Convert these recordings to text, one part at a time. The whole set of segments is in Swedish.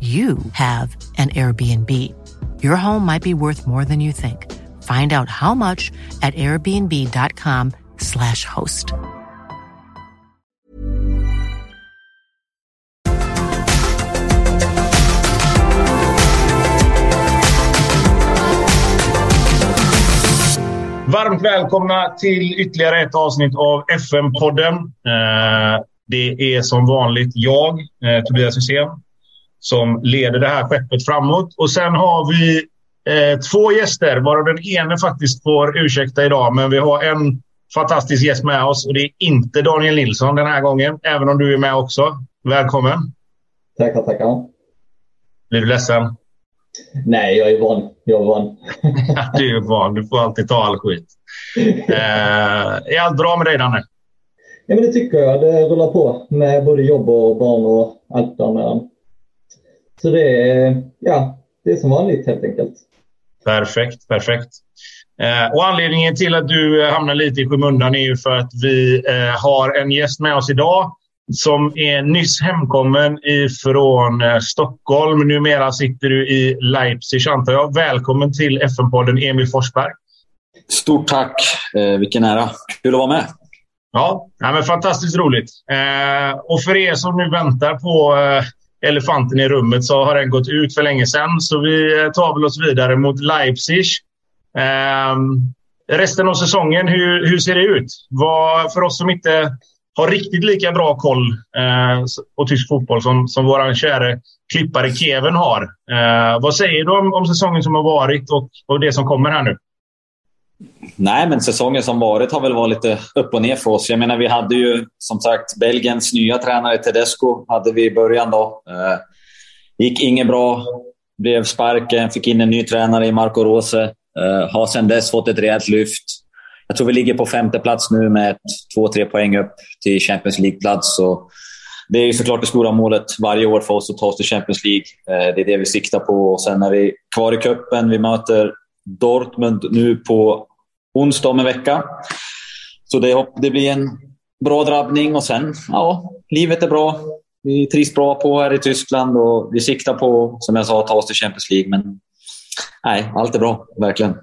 you have an Airbnb. Your home might be worth more than you think. Find out how much at airbnb.com/slash host. Varmt välkomna till ytterligare ett avsnitt av FN-podden. Eh, det är som vanligt jag, eh, Tobias Hysén, som leder det här skeppet framåt. Och sen har vi eh, två gäster, varav den ene faktiskt får ursäkta idag. Men vi har en fantastisk gäst med oss och det är inte Daniel Nilsson den här gången, även om du är med också. Välkommen! Tackar, tackar. Blir du ledsen? Nej, jag är van. Jag är van. du är van. Du får alltid ta all skit. Eh, är allt bra med dig, Danne? Ja, men det tycker jag. Det rullar på med både jobb och barn och allt däremellan. Så det är, ja, det är som vanligt helt enkelt. Perfekt, perfekt. Eh, och anledningen till att du hamnar lite i skymundan är ju för att vi eh, har en gäst med oss idag som är nyss hemkommen ifrån eh, Stockholm. Numera sitter du i Leipzig, antar jag. Välkommen till FN-podden, Emil Forsberg. Stort tack. Eh, vilken ära. Kul att vara med. Ja, ja men fantastiskt roligt. Eh, och för er som nu väntar på eh, elefanten i rummet så har den gått ut för länge sedan. Så vi eh, tar väl oss vidare mot Leipzig. Eh, resten av säsongen, hur, hur ser det ut? Vad, för oss som inte har riktigt lika bra koll eh, på tysk fotboll som, som vår käre klippare Kevin har. Eh, vad säger du om, om säsongen som har varit och, och det som kommer här nu? Nej, men säsongen som varit har väl varit lite upp och ner för oss. Jag menar, vi hade ju som sagt Belgiens nya tränare Tedesco hade vi i början. Då. Eh, gick inget bra. Blev sparken. Fick in en ny tränare i Marco Rose. Eh, har sedan dess fått ett rejält lyft. Jag tror vi ligger på femte plats nu med två, tre poäng upp till Champions League-plats. Det är ju såklart det stora målet varje år för oss att ta oss till Champions League. Eh, det är det vi siktar på. Och sen är vi kvar i cupen. Vi möter Dortmund nu på onsdag om en vecka. Så det, det blir en bra drabbning och sen, ja, livet är bra. Vi trivs bra på här i Tyskland och vi siktar på, som jag sa, att ta oss till Champions League. Men nej, allt är bra, verkligen.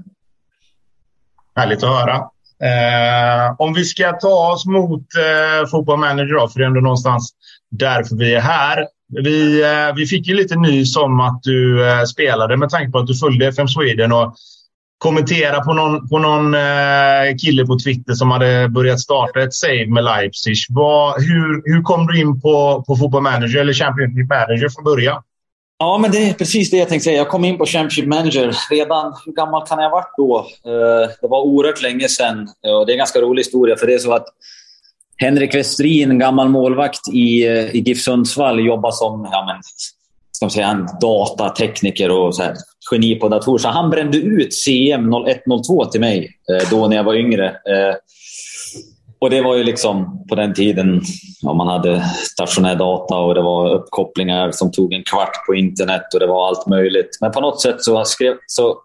Härligt att höra. Eh, om vi ska ta oss mot eh, Football Manager, då, för det är ändå någonstans därför vi är här. Vi, eh, vi fick ju lite nys om att du eh, spelade med tanke på att du följde FM Sweden och kommentera på någon, på någon eh, kille på Twitter som hade börjat starta ett save med Leipzig. Var, hur, hur kom du in på, på Football Manager eller Championship Manager från början? Ja, men det är precis det jag tänkte säga. Jag kom in på Championship Manager redan... Hur gammal kan jag ha varit då? Eh, det var oerhört länge sedan. Eh, det är en ganska rolig historia, för det är så att Henrik Westrin, gammal målvakt i, eh, i GIF Sundsvall, jobbar som ja, men, ska man säga, en datatekniker och så här, geni på datorer. Så han brände ut CM 0102 till mig eh, då när jag var yngre. Eh, och det var ju liksom på den tiden ja, man hade stationär data och det var uppkopplingar som tog en kvart på internet och det var allt möjligt. Men på något sätt så, skrev, så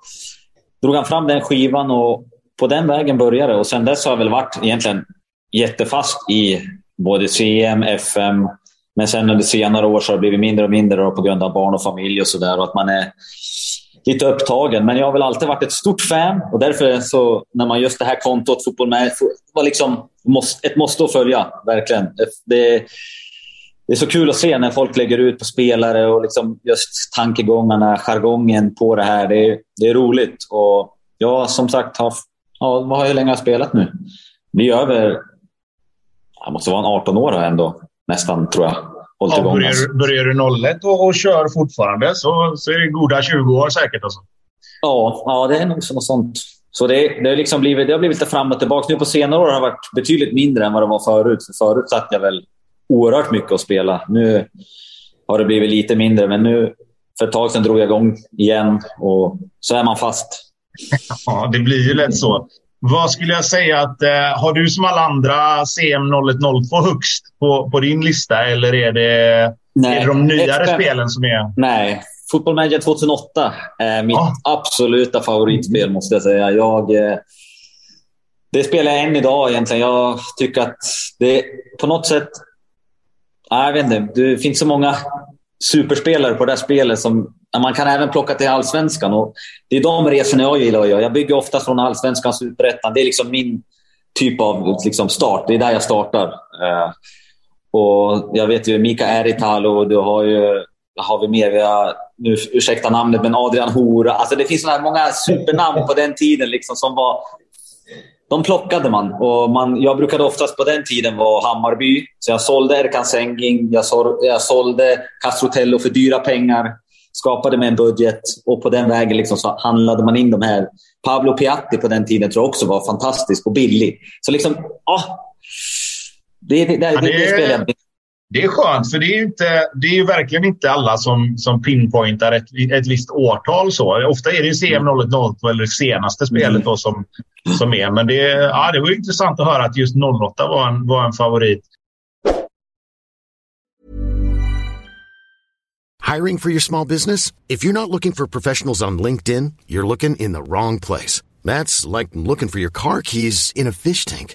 drog han fram den skivan och på den vägen började Och sen dess har jag väl varit egentligen jättefast i både CM, FM, men sen under senare år så har det blivit mindre och mindre på grund av barn och familj och sådär. Och att man är lite upptagen. Men jag har väl alltid varit ett stort fan och därför så när man just det här kontot Fotboll med var liksom ett måste att följa, verkligen. Det, det är så kul att se när folk lägger ut på spelare och liksom just tankegångarna, jargongen på det här. Det är, det är roligt. Och jag som sagt har... Ja, vad har jag länge spelat nu? Vi är över... Jag måste vara en 18 år ändå. Nästan, tror jag. Hållit ja, börjar, börjar du 01 och, och kör fortfarande så, så är det goda 20 år säkert. Alltså. Ja, ja, det är nog något sånt. Så det, det, har liksom blivit, det har blivit lite fram och tillbaka. Nu på senare år har det varit betydligt mindre än vad det var förut. För förut satt jag väl oerhört mycket att spela. Nu har det blivit lite mindre, men nu för ett tag sedan drog jag igång igen och så är man fast. Ja, det blir ju lätt så. Vad skulle jag säga att eh, har du som alla andra CM 0102 högst på, på din lista eller är det, Nej, är det de nyare F5. spelen som är... Nej, Football Manager 2008 är mitt ja. absoluta favoritspel måste jag säga. Jag, eh, det spelar jag än idag egentligen. Jag tycker att det på något sätt jag vet inte. Det finns så många superspelare på det här spelet som man kan även plocka till allsvenskan. Och det är de resorna jag gillar att göra. Jag bygger ofta från allsvenskan, superettan. Det är liksom min typ av liksom start. Det är där jag startar. Eh, och jag vet ju Mika Eritalo, du har ju har vi mer? Vi har, nu, ursäkta namnet, men Adrian Hora. Alltså det finns så många supernamn på den tiden liksom, som var de plockade man. Och man, jag brukade oftast på den tiden vara Hammarby. Så jag sålde Erkan Sengin, jag, så, jag sålde Castrotello för dyra pengar. Skapade med en budget och på den vägen liksom så handlade man in de här. Pablo Piatti på den tiden tror jag också var fantastisk och billig. Så liksom, ah, det, det, det, det, det spelar jag det är skönt, för det är ju, inte, det är ju verkligen inte alla som, som pinpointar ett, ett visst årtal. Så. Ofta är det ju CM 0102 eller det senaste spelet mm. då som, som är. Men det, ja, det var intressant att höra att just 08 var en, var en favorit. Hiring for your small business? If you're not looking for professionals on LinkedIn, you're looking in the wrong place. That's like looking for your car keys in a fish tank.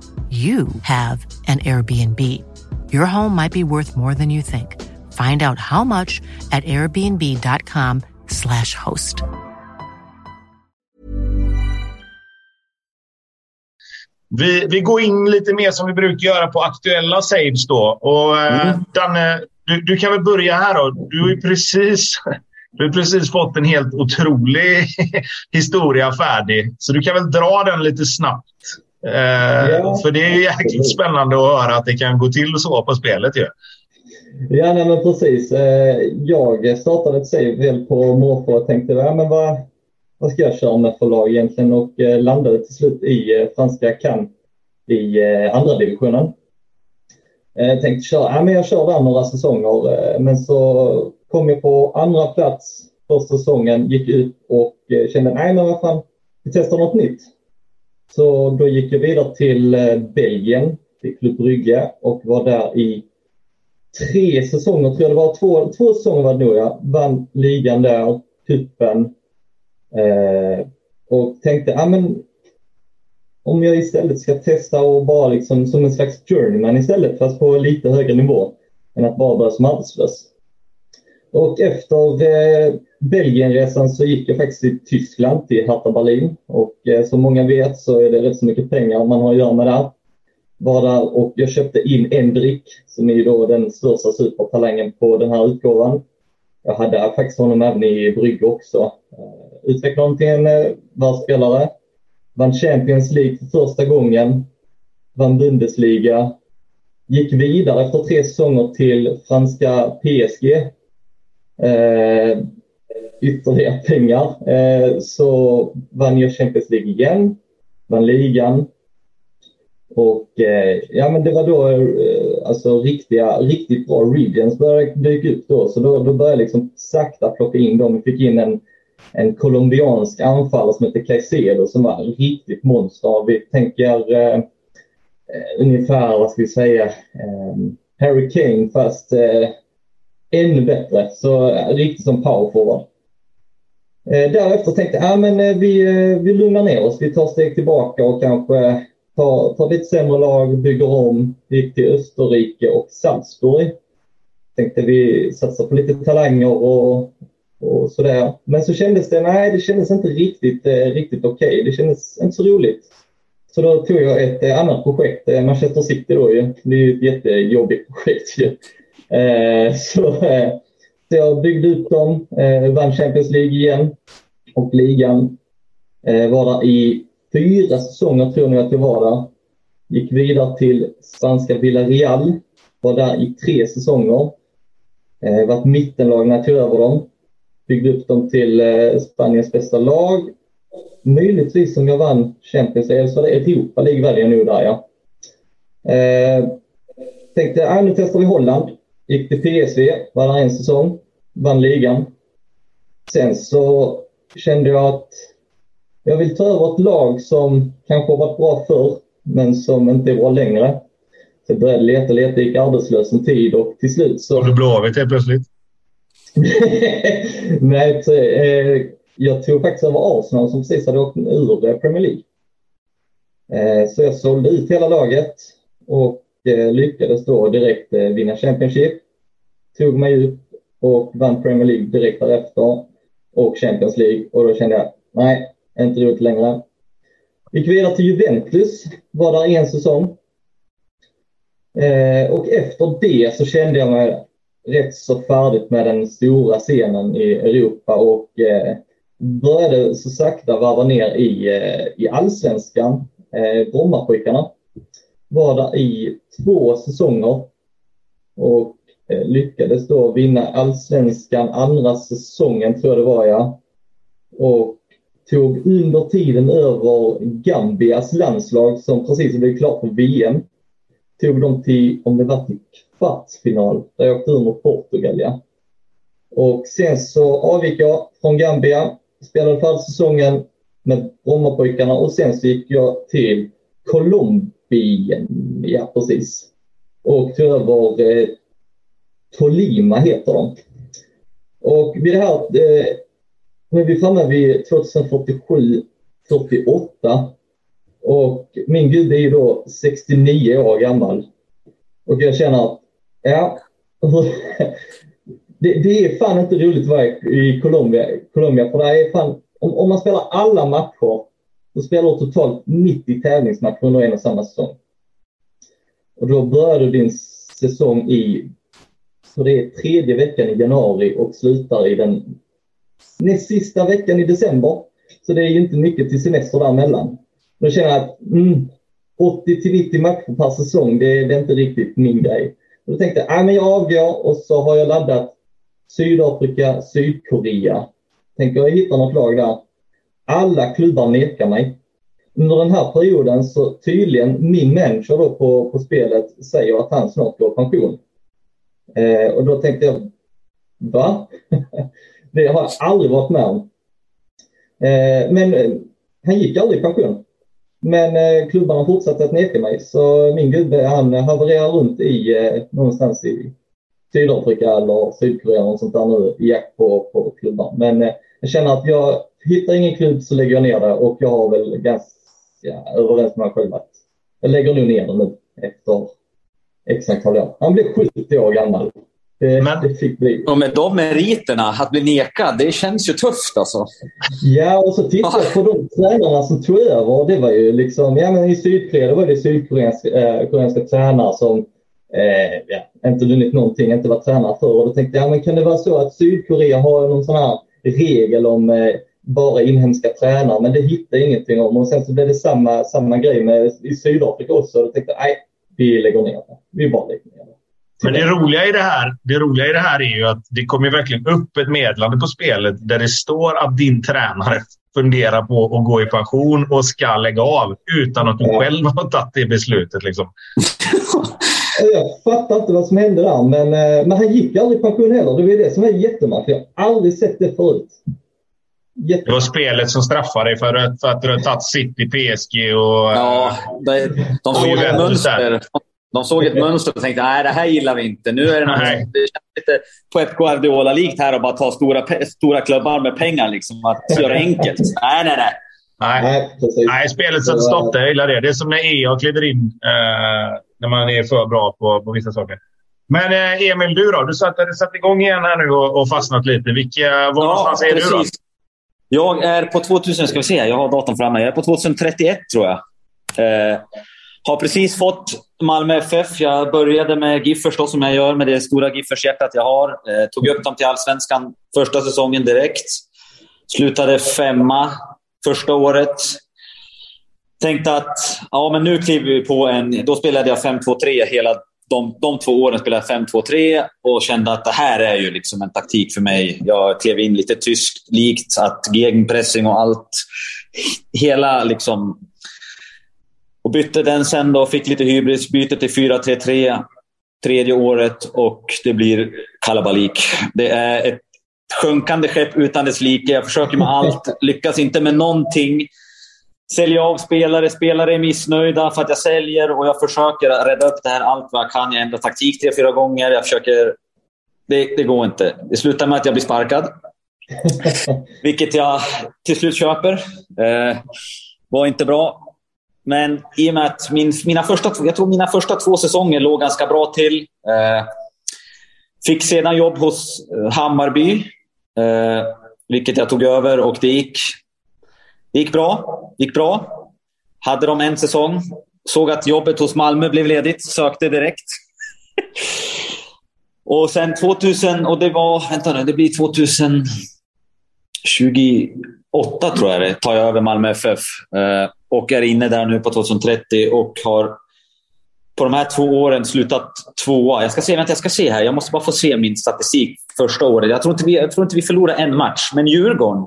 you have an Airbnb. Your home might be worth more than you think. Find out how much at airbnb.com slash host. Vi, vi går in lite mer som vi brukar göra på aktuella saves då. Och, eh, mm. Danne, du, du kan väl börja här då. Du har ju precis, du har precis fått en helt otrolig historia färdig. Så du kan väl dra den lite snabbt. Eh, ja. För det är jäkligt spännande att höra att det kan gå till så på spelet ju. Ja, nej, men precis. Eh, jag startade ett save på måfå och tänkte ja, men vad, vad ska jag köra med för lag egentligen och eh, landade till slut i franska Cannes i andra divisionen. Jag tänkte köra, ja, men jag kör där några säsonger men så kom jag på andra plats första säsongen, gick ut och kände nej men vad fan, vi testar något nytt. Så då gick jag vidare till eh, Belgien, till Club Brygge och var där i tre säsonger, tror jag det var. Två, två säsonger var det nog, ja. Vann ligan där, cupen. Eh, och tänkte, ja men om jag istället ska testa och bara liksom som en slags journeyman istället, fast på lite högre nivå än att bara börja som arbetslös. Och efter eh, Belgienresan så gick jag faktiskt till Tyskland, till Hertha Berlin. Och eh, som många vet så är det rätt så mycket pengar man har att göra med där. Var där och jag köpte in Endrik som är då den största supertalangen på den här utgåvan. Jag hade faktiskt honom även i Brygge också. Eh, utvecklade honom till en eh, världsspelare. Vann Champions League för första gången. Vann Bundesliga. Gick vidare efter tre säsonger till franska PSG. Eh, ytterligare pengar. Eh, så vann jag Champions League igen. vann ligan. Och eh, ja, men det var då eh, alltså riktiga, riktigt bra regions började dyka upp då. Så då, då började jag liksom sakta plocka in dem. Vi fick in en, en colombiansk anfallare som hette Caicedo som var riktigt monster. Vi tänker eh, ungefär, vad ska vi säga, eh, Harry Kane fast eh, ännu bättre. Så riktigt som powerforward. Eh, därefter tänkte jag, ja, men eh, vi, eh, vi lugnar ner oss. Vi tar steg tillbaka och kanske tar, tar lite sämre lag, bygger om. Gick till Österrike och Salzburg. Tänkte vi satsar på lite talanger och, och sådär. Men så kändes det, nej det kändes inte riktigt, riktigt okej. Okay. Det kändes inte så roligt. Så då tog jag ett annat projekt, Manchester City då ju. Det är ju ett jättejobbigt projekt ju. Så, så jag byggde upp dem, eh, vann Champions League igen och ligan. Eh, var där i fyra säsonger tror jag att jag var där. Gick vidare till spanska Villarreal. Var där i tre säsonger. Eh, var ett mittenlag när jag tog över dem. Byggde upp dem till eh, Spaniens bästa lag. Möjligtvis som jag vann Champions League, så var det Europa League väljer jag nog där ja. Eh, tänkte, äh, nu testar vi Holland. Gick till PSV, var där en säsong. Vann ligan. Sen så kände jag att jag vill ta över ett lag som kanske har varit bra förr, men som inte är bra längre. Så jag började leta, leta, gick arbetslös en tid och till slut så... Kom du Blåvitt helt plötsligt? Nej, så, eh, jag tog faktiskt över Arsenal som precis hade åkt ur Premier League. Eh, så jag sålde ut hela laget och Eh, lyckades då direkt eh, vinna Championship. Tog mig ut och vann Premier League direkt därefter och Champions League och då kände jag nej, inte roligt längre. Gick vidare till Juventus, var där en säsong. Eh, och efter det så kände jag mig rätt så färdigt med den stora scenen i Europa och eh, började så sakta varva ner i, eh, i allsvenskan, eh, Brommapojkarna. Var där i två säsonger och eh, lyckades då vinna allsvenskan andra säsongen tror jag det var ja. Och tog under tiden över Gambias landslag som precis blev klart för VM. Tog dem till, om det var till kvartsfinal, där jag åkte ur mot Portugal ja. Och sen så avgick jag från Gambia, spelade färdigt säsongen med Brommapojkarna och sen så gick jag till Colombia Colombien, ja precis. Och tog över eh, Tolima heter de. Och vid det här eh, nu är vi framme vid 2047, 48 och min gubbe är ju då 69 år gammal. Och jag känner att, ja, det, det, är fan inte roligt att vara i Colombia, Colombia för det är fan, om, om man spelar alla matcher, då spelar du totalt 90 tävlingsmatcher under en och samma säsong. Och då börjar du din säsong i, så det är tredje veckan i januari och slutar i den näst sista veckan i december. Så det är ju inte mycket till semester däremellan. Då känner jag att mm, 80 till 90 matcher per säsong, det, det är inte riktigt min grej. Och då tänkte jag, men jag avgår och så har jag laddat Sydafrika, Sydkorea. Tänker jag hitta något lag där. Alla klubbar nekar mig. Under den här perioden så tydligen min manager då på, på spelet säger att han snart går i pension. Eh, och då tänkte jag, va? Det har jag aldrig varit med om. Eh, men eh, han gick aldrig i pension. Men eh, klubbarna fortsatte att neka mig så min gubbe han havererar runt i eh, någonstans i Sydafrika eller Sydkorea och sånt där nu i jakt på, på klubbar. Men eh, jag känner att jag hittar ingen klubb så lägger jag ner det och jag har väl ganska ja, överens med mig själv att jag lägger nog ner det nu efter x antal år. Han blir 70 år gammal det, Men, det fick bli. Och med de meriterna, att bli nekad, det känns ju tufft alltså. Ja, och så tittade jag på de tränarna som tog över. Det var ju liksom, ja men i Sydkorea var det sydkoreanska äh, tränare som eh, ja, inte vunnit någonting, inte varit tränare för. Och då tänkte jag, ja, men kan det vara så att Sydkorea har någon sån här regel om eh, bara inhemska tränare, men det hittade jag ingenting om. Och sen så blev det samma, samma grej med, i Sydafrika också. Och då tänkte jag, nej, vi lägger ner det. Vi bara lägger ner det. Men det roliga, i det, här, det roliga i det här är ju att det kommer verkligen upp ett meddelande på spelet där det står att din tränare funderar på att gå i pension och ska lägga av utan att du själv har tagit det beslutet. Liksom. Jag fattar inte vad som hände där, men, eh, men han gick aldrig i pension heller. Det är det som är jättemärkligt. Jag har aldrig sett det förut. Jätte... Det var spelet som straffade dig för att, för att du har tagit City, PSG och... Ja, de, de såg ett mönster. De såg ett mönster och tänkte nej det här gillar vi inte. Nu är det, något, det känns lite Pep Guardiola-likt här att bara ta stora, stora klubbar med pengar. Liksom, att göra enkelt. Nej, nej, nej. Nej, nej spelet sätter stopp där. Jag gillar det. Det är som när EA kliver in eh, när man är för bra på, på vissa saker. Men eh, Emil, du då? Du satt, satt igång igen här nu och, och fastnat lite. Vilka, var ja, någonstans är precis. du då? Jag är på 2000, ska vi se, jag har datorn framme. Jag är på 2031 tror jag. Eh, har precis fått Malmö FF. Jag började med Giffers då, som jag gör med det stora Giffers-hjärtat jag har. Eh, tog upp dem till Allsvenskan första säsongen direkt. Slutade femma första året. Tänkte att ja, men nu kliver vi på en... Då spelade jag 5-2-3 hela de, de två åren spelade jag 5-2-3 och kände att det här är ju liksom en taktik för mig. Jag klev in lite tyskt likt, att gegenpressing och allt. Hela liksom... Och bytte den sen då, fick lite hybris, bytte till 4-3-3 tredje året och det blir kalabalik. Det är ett sjunkande skepp utan dess like. Jag försöker med allt, lyckas inte med någonting sälja av spelare. Spelare är missnöjda för att jag säljer och jag försöker rädda upp det här allt vad jag kan. Jag ändrar taktik tre, fyra gånger. Jag försöker... Det, det går inte. Det slutar med att jag blir sparkad. Vilket jag till slut köper. Eh, var inte bra. Men i och med att min, mina, första, jag tror mina första två säsonger låg ganska bra till. Eh, fick sedan jobb hos eh, Hammarby. Eh, vilket jag tog över och det gick det gick bra. gick bra. Hade de en säsong. Såg att jobbet hos Malmö blev ledigt. Sökte direkt. och sen 2000, och det var, vänta nu, det blir 2028 tror jag det tar jag över Malmö FF. Eh, och är inne där nu på 2030 och har på de här två åren slutat tvåa. Jag ska se, vänta, jag ska se här. Jag måste bara få se min statistik första året. Jag tror inte vi, jag tror inte vi förlorade en match, men Djurgården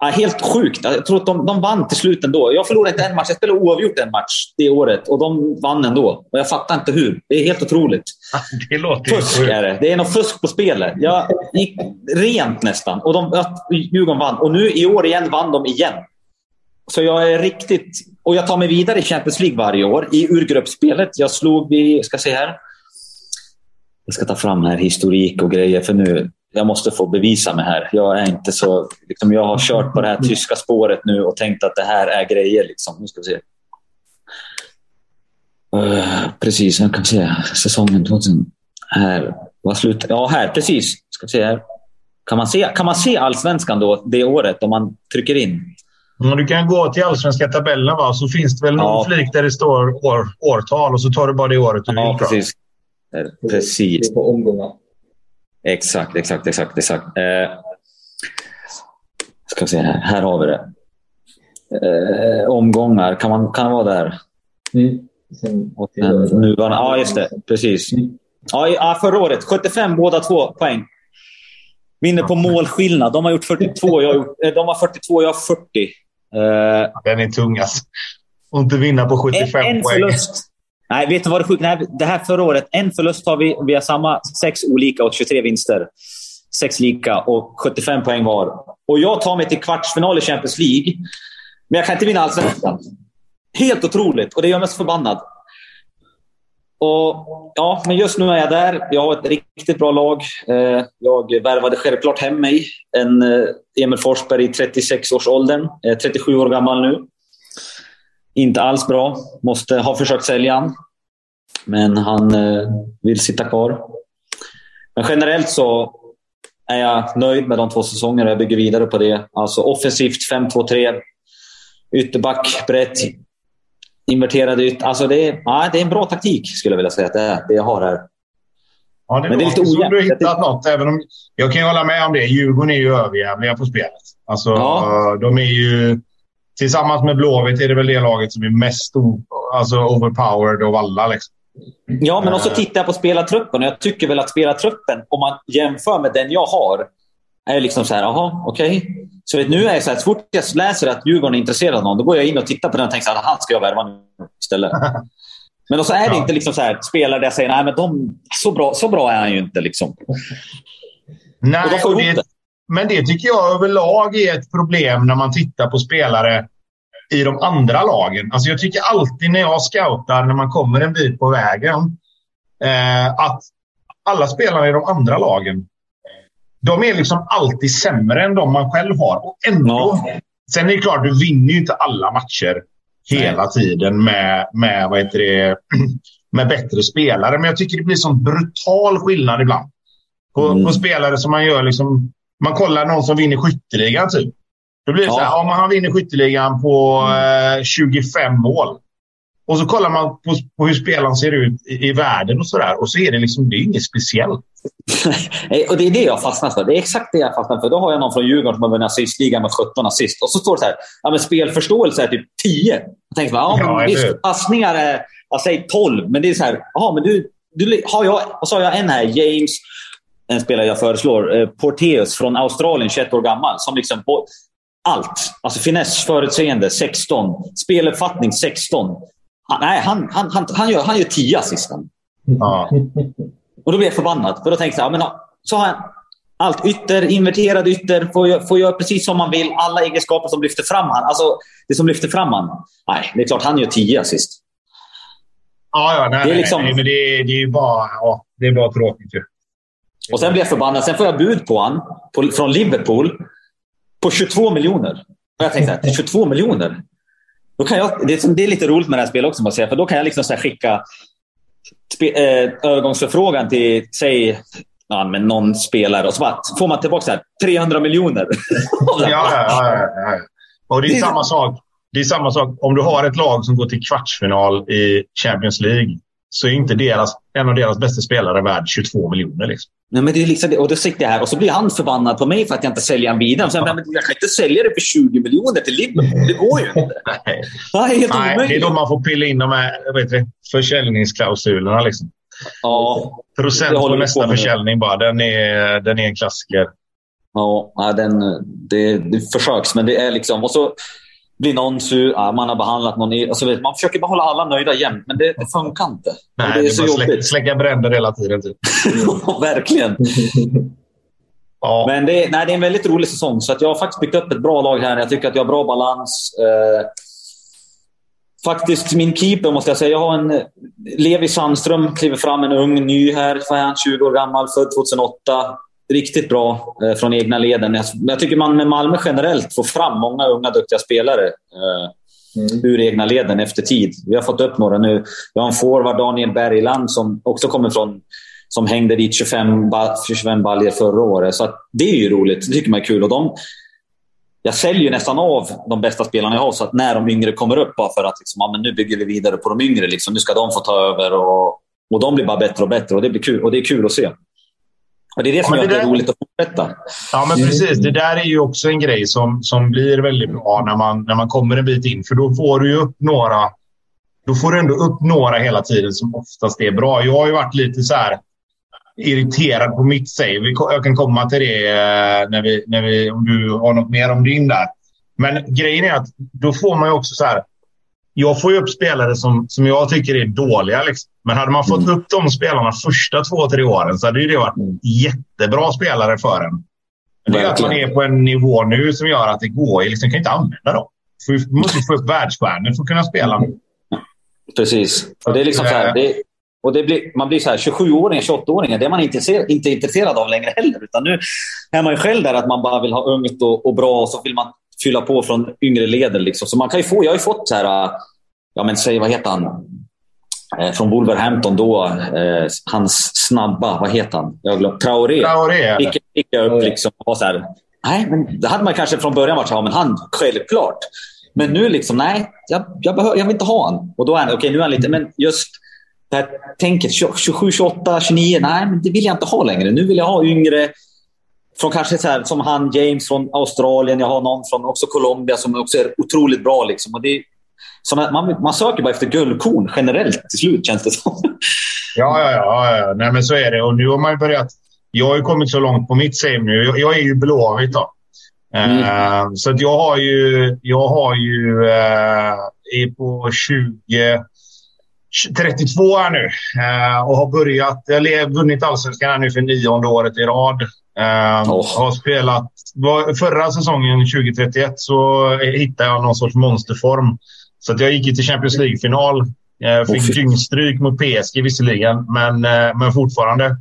Ja, helt sjukt. Jag tror att de, de vann till slut ändå. Jag förlorade inte en match. Jag spelade oavgjort en match det året och de vann ändå. Och jag fattar inte hur. Det är helt otroligt. Det låter fusk är det. Det är något fusk på spelet. Jag gick rent nästan. Och de, Djurgården vann. Och nu i år igen vann de igen. Så jag är riktigt... Och jag tar mig vidare i Champions League varje år i urgruppspelet. Jag slog... Vi ska se här. Jag ska ta fram här historik och grejer för nu jag måste få bevisa mig här. Jag är inte så... Liksom, jag har kört på det här tyska spåret nu och tänkt att det här är grejer. Liksom. Nu ska vi se. Uh, precis, jag kan se. Säsongen 2000. Här. Vad slut? Ja, här. Precis. Ska se här. Kan man se, kan man se allsvenskan då, det året, om man trycker in? Mm, du kan gå till allsvenska tabellen, va? så finns det väl någon ja. flik där det står år, årtal och så tar du bara det året du ja, vill. Precis. Precis. På omgångar. Exakt, exakt, exakt. exakt. Eh, ska se här. Här har vi det. Eh, omgångar. Kan, man, kan det vara där? Mm. Den nuvarande. Ja, just det. Precis. Mm. Ja, förra året. 75 båda två poäng. Vinner på målskillnad. De har gjort 42. Jag har, gjort, eh, de har 42, jag har 40. Eh, den är tung alltså. Och inte vinna på 75 en, en poäng. Förlust. Nej, vet du vad det sjuka är? Det här förra året, en förlust har vi. Vi har samma sex olika och 23 vinster. Sex lika och 75 poäng var. Och jag tar mig till kvartsfinal i Champions League. Men jag kan inte vinna allsvenskan. Helt otroligt och det gör mig så förbannad. Och, ja, men just nu är jag där. Jag har ett riktigt bra lag. Eh, jag värvade självklart hem mig en eh, Emil Forsberg i 36-årsåldern. 37 eh, år gammal nu. Inte alls bra. Måste ha försökt sälja han. Men han eh, vill sitta kvar. Men generellt så är jag nöjd med de två säsongerna. Jag bygger vidare på det. Alltså offensivt 5-2-3. Ytterback brett. Inverterad yt. Alltså det, är, ja, det är en bra taktik skulle jag vilja säga att det är. Det jag har här. Ja, det Men det är lite ojämnt. Du hittat något. Även om, jag kan hålla med om det. Djurgården är ju överjävliga på spelet. Alltså, ja. De är ju tillsammans med Blåvitt är det väl det laget som är mest alltså overpowered av alla. Liksom. Ja, men också tittar jag på spelartruppen. Jag tycker väl att spelartruppen, om man jämför med den jag har, är liksom så här, jaha, okej. Okay. Så nu är jag så här, så fort jag läser att Djurgården är intresserad av någon, då går jag in och tittar på den och tänker att han ska jag värva nu istället. Men så är det ja. inte liksom så här, spelare där jag säger nej, men de, så, bra, så bra är han ju inte. Liksom. Nej, och och det, men det tycker jag överlag är ett problem när man tittar på spelare i de andra lagen. Alltså jag tycker alltid när jag scoutar, när man kommer en bit på vägen, eh, att alla spelare i de andra lagen, de är liksom alltid sämre än de man själv har. Och ändå, ja. Sen är det klart, du vinner ju inte alla matcher hela Nej. tiden med, med, vad heter det, med bättre spelare. Men jag tycker det blir sån brutal skillnad ibland. På, mm. på spelare som man gör liksom... Man kollar någon som vinner skytteligan typ. Då blir det ja. så här, ja, han vinner skytteligan på eh, 25 mål. Och så kollar man på, på hur spelaren ser ut i, i världen och sådär. Och så är det liksom, det är inget speciellt. och det är det jag fastnar för. Det är exakt det jag fastnar för. Då har jag någon från Djurgården som har vunnit assistligan med 17 assist. Och så står det så här, ja, men spelförståelse är typ 10. Jag tänker ja, men visst, passningar är, jag säger 12. Men det är så här, ja, men du, du har jag, och så har jag en här, James, en spelare jag föreslår, eh, Porteus från Australien, 21 år gammal, som liksom allt. Alltså finess, förutseende 16. Speluppfattning 16. Han, nej, han, han, han, han, gör, han gör 10 assist. Ja. Och då blir jag förbannad. För då tänker jag, men, så har han allt ytter, inverterad ytter, får, får göra precis som man vill. Alla egenskaper som lyfter fram han. Alltså, det som lyfter fram han. Nej, det är klart han gör 10 assist. Ja, ja nej, det är liksom... nej, men det, är, det är bara, ja, det är bara tråkigt ju. Och sen blir jag förbannad. Sen får jag bud på han på, från Liverpool på 22 miljoner. Och jag tänkte att 22 miljoner? Då kan jag, det, är, det är lite roligt med det här spelet också, måste jag säga, för då kan jag liksom så skicka spe, eh, övergångsförfrågan till, säg, ja, men någon spelare och så bara, får man tillbaka så här, 300 miljoner. ja, ja, ja, ja, Och det är, det är samma sak. Det är samma sak om du har ett lag som går till kvartsfinal i Champions League så är inte deras, en av deras bästa spelare värd 22 miljoner. Liksom. Nej, men det är liksom, och då sitter jag här och så blir han förbannad på mig för att jag inte säljer honom vidare. Så jag, men jag kan inte sälja det för 20 miljoner till Liverpool. Det går ju inte. Nej, Nej, Nej det är då man får pilla in de här vet du, försäljningsklausulerna. Liksom. Ja, Procent på nästa försäljning bara. Den är, den är en klassiker. Ja, den, det, det försöks, men det är liksom... Och så, blir någon sur, ja, man har behandlat någon... Alltså, man försöker behålla alla nöjda jämt, men det, det funkar inte. Nej, det är, det är så jobbigt. Släcka, släcka bränder hela tiden. Typ. Verkligen. ja. Men det, nej, det är en väldigt rolig säsong, så att jag har faktiskt byggt upp ett bra lag här. Jag tycker att jag har bra balans. Eh, faktiskt min keeper, måste jag säga. Jag har en... Levi Sandström kliver fram, en ung ny här. Vad är han? 20 år gammal, född 2008 riktigt bra eh, från egna leden. Jag, jag, tycker man med Malmö generellt får fram många unga duktiga spelare eh, mm. ur egna leden efter tid. Vi har fått upp några nu. Vi har en forward, Daniel Bergland, som också kommer från som hängde dit 25, 25 baljer förra året. Så det är ju roligt. Det tycker man är kul. Och de, jag säljer nästan av de bästa spelarna jag har, så att när de yngre kommer upp, bara för att liksom, ja, men nu bygger vi vidare på de yngre. Liksom. Nu ska de få ta över. Och, och de blir bara bättre och bättre. Och det, blir kul, och det är kul att se. Och det är det som ja, gör det, det roligt att fortsätta. Ja, men precis. Det där är ju också en grej som, som blir väldigt bra när man, när man kommer en bit in. För då får du ju upp några då får du ändå upp några hela tiden som oftast är bra. Jag har ju varit lite så här irriterad på mitt save. Jag kan komma till det eh, när vi, när vi, om du har något mer om din där. Men grejen är att då får man ju också så här jag får ju upp spelare som, som jag tycker är dåliga. Liksom. Men hade man fått mm. upp de spelarna första två, tre åren så hade det varit mm. jättebra spelare för en. Men det är att man är på en nivå nu som gör att det går. Jag liksom kan inte använda dem. Du måste få upp världsstjärnor för att kunna spela. Precis. Och det är liksom så här, det, och det blir, man blir så här, 27-åringar, 28-åringar, det är man inte, inte intresserad av längre heller. Utan nu är man ju själv där att man bara vill ha ungt och, och bra och så vill man fylla på från yngre leder. Liksom. Så man kan ju få, jag har ju fått så här, ja men säg vad heter han? Eh, från Wolverhampton då, eh, hans snabba, vad heter han? Jag glöm, Traoré. Traoré fick, fick jag upp liksom och så här, nej, men det hade man kanske från början varit så här, men han, självklart. Men nu liksom, nej, jag, jag, behör, jag vill inte ha han. Och då är han, okej okay, nu är han lite, men just det här tänket, 27, 28, 29, nej, men det vill jag inte ha längre. Nu vill jag ha yngre, från kanske så här, som han James från Australien, jag har någon från också Colombia som också är otroligt bra. Liksom. Och det, som man, man söker bara efter guldkorn generellt till slut, känns det som. Ja, ja, ja. ja. Nej, men så är det. Och nu har man börjat... jag har ju kommit så långt på mitt save nu. Jag, jag är ju Blåvitt då. Mm. Uh, så att jag har ju, jag har ju, uh, är på 20, 32 här nu uh, och har börjat, jag har vunnit allsvenskan här nu för nionde året i rad. Uh, oh. Har spelat, förra säsongen 2031 så hittade jag någon sorts monsterform. Så att jag gick till Champions League-final. Jag fick oh, dyngstryk mot PSG visserligen, men, men fortfarande.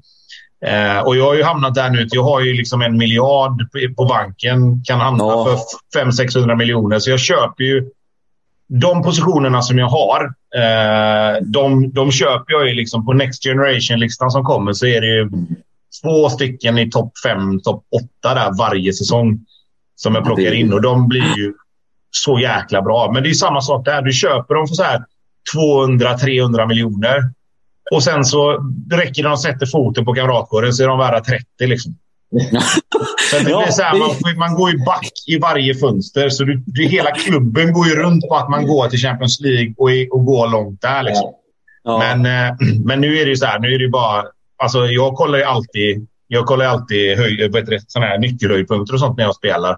Eh, och jag har ju hamnat där nu. Jag har ju liksom en miljard på banken. Kan hamna ja. för 500-600 miljoner. Så jag köper ju de positionerna som jag har. Eh, de, de köper jag ju liksom på Next Generation-listan som kommer. Så är det ju två stycken i topp fem, topp åtta där varje säsong. Som jag plockar in. Och de blir ju så jäkla bra. Men det är samma sak där. Du köper dem för så här 200-300 miljoner. Och sen så räcker det att de sätter foten på kamratgården så är de värda 30. Liksom. Så det blir så här, man, man går ju back i varje fönster. Så du, du, hela klubben går ju runt på att man går till Champions League och, och går långt där. Liksom. Ja. Men, eh, men nu är det ju så här, nu är det bara... Alltså, jag kollar ju alltid, jag kollar alltid höj, du, såna här nyckelhöjdpunkter och sånt när jag spelar.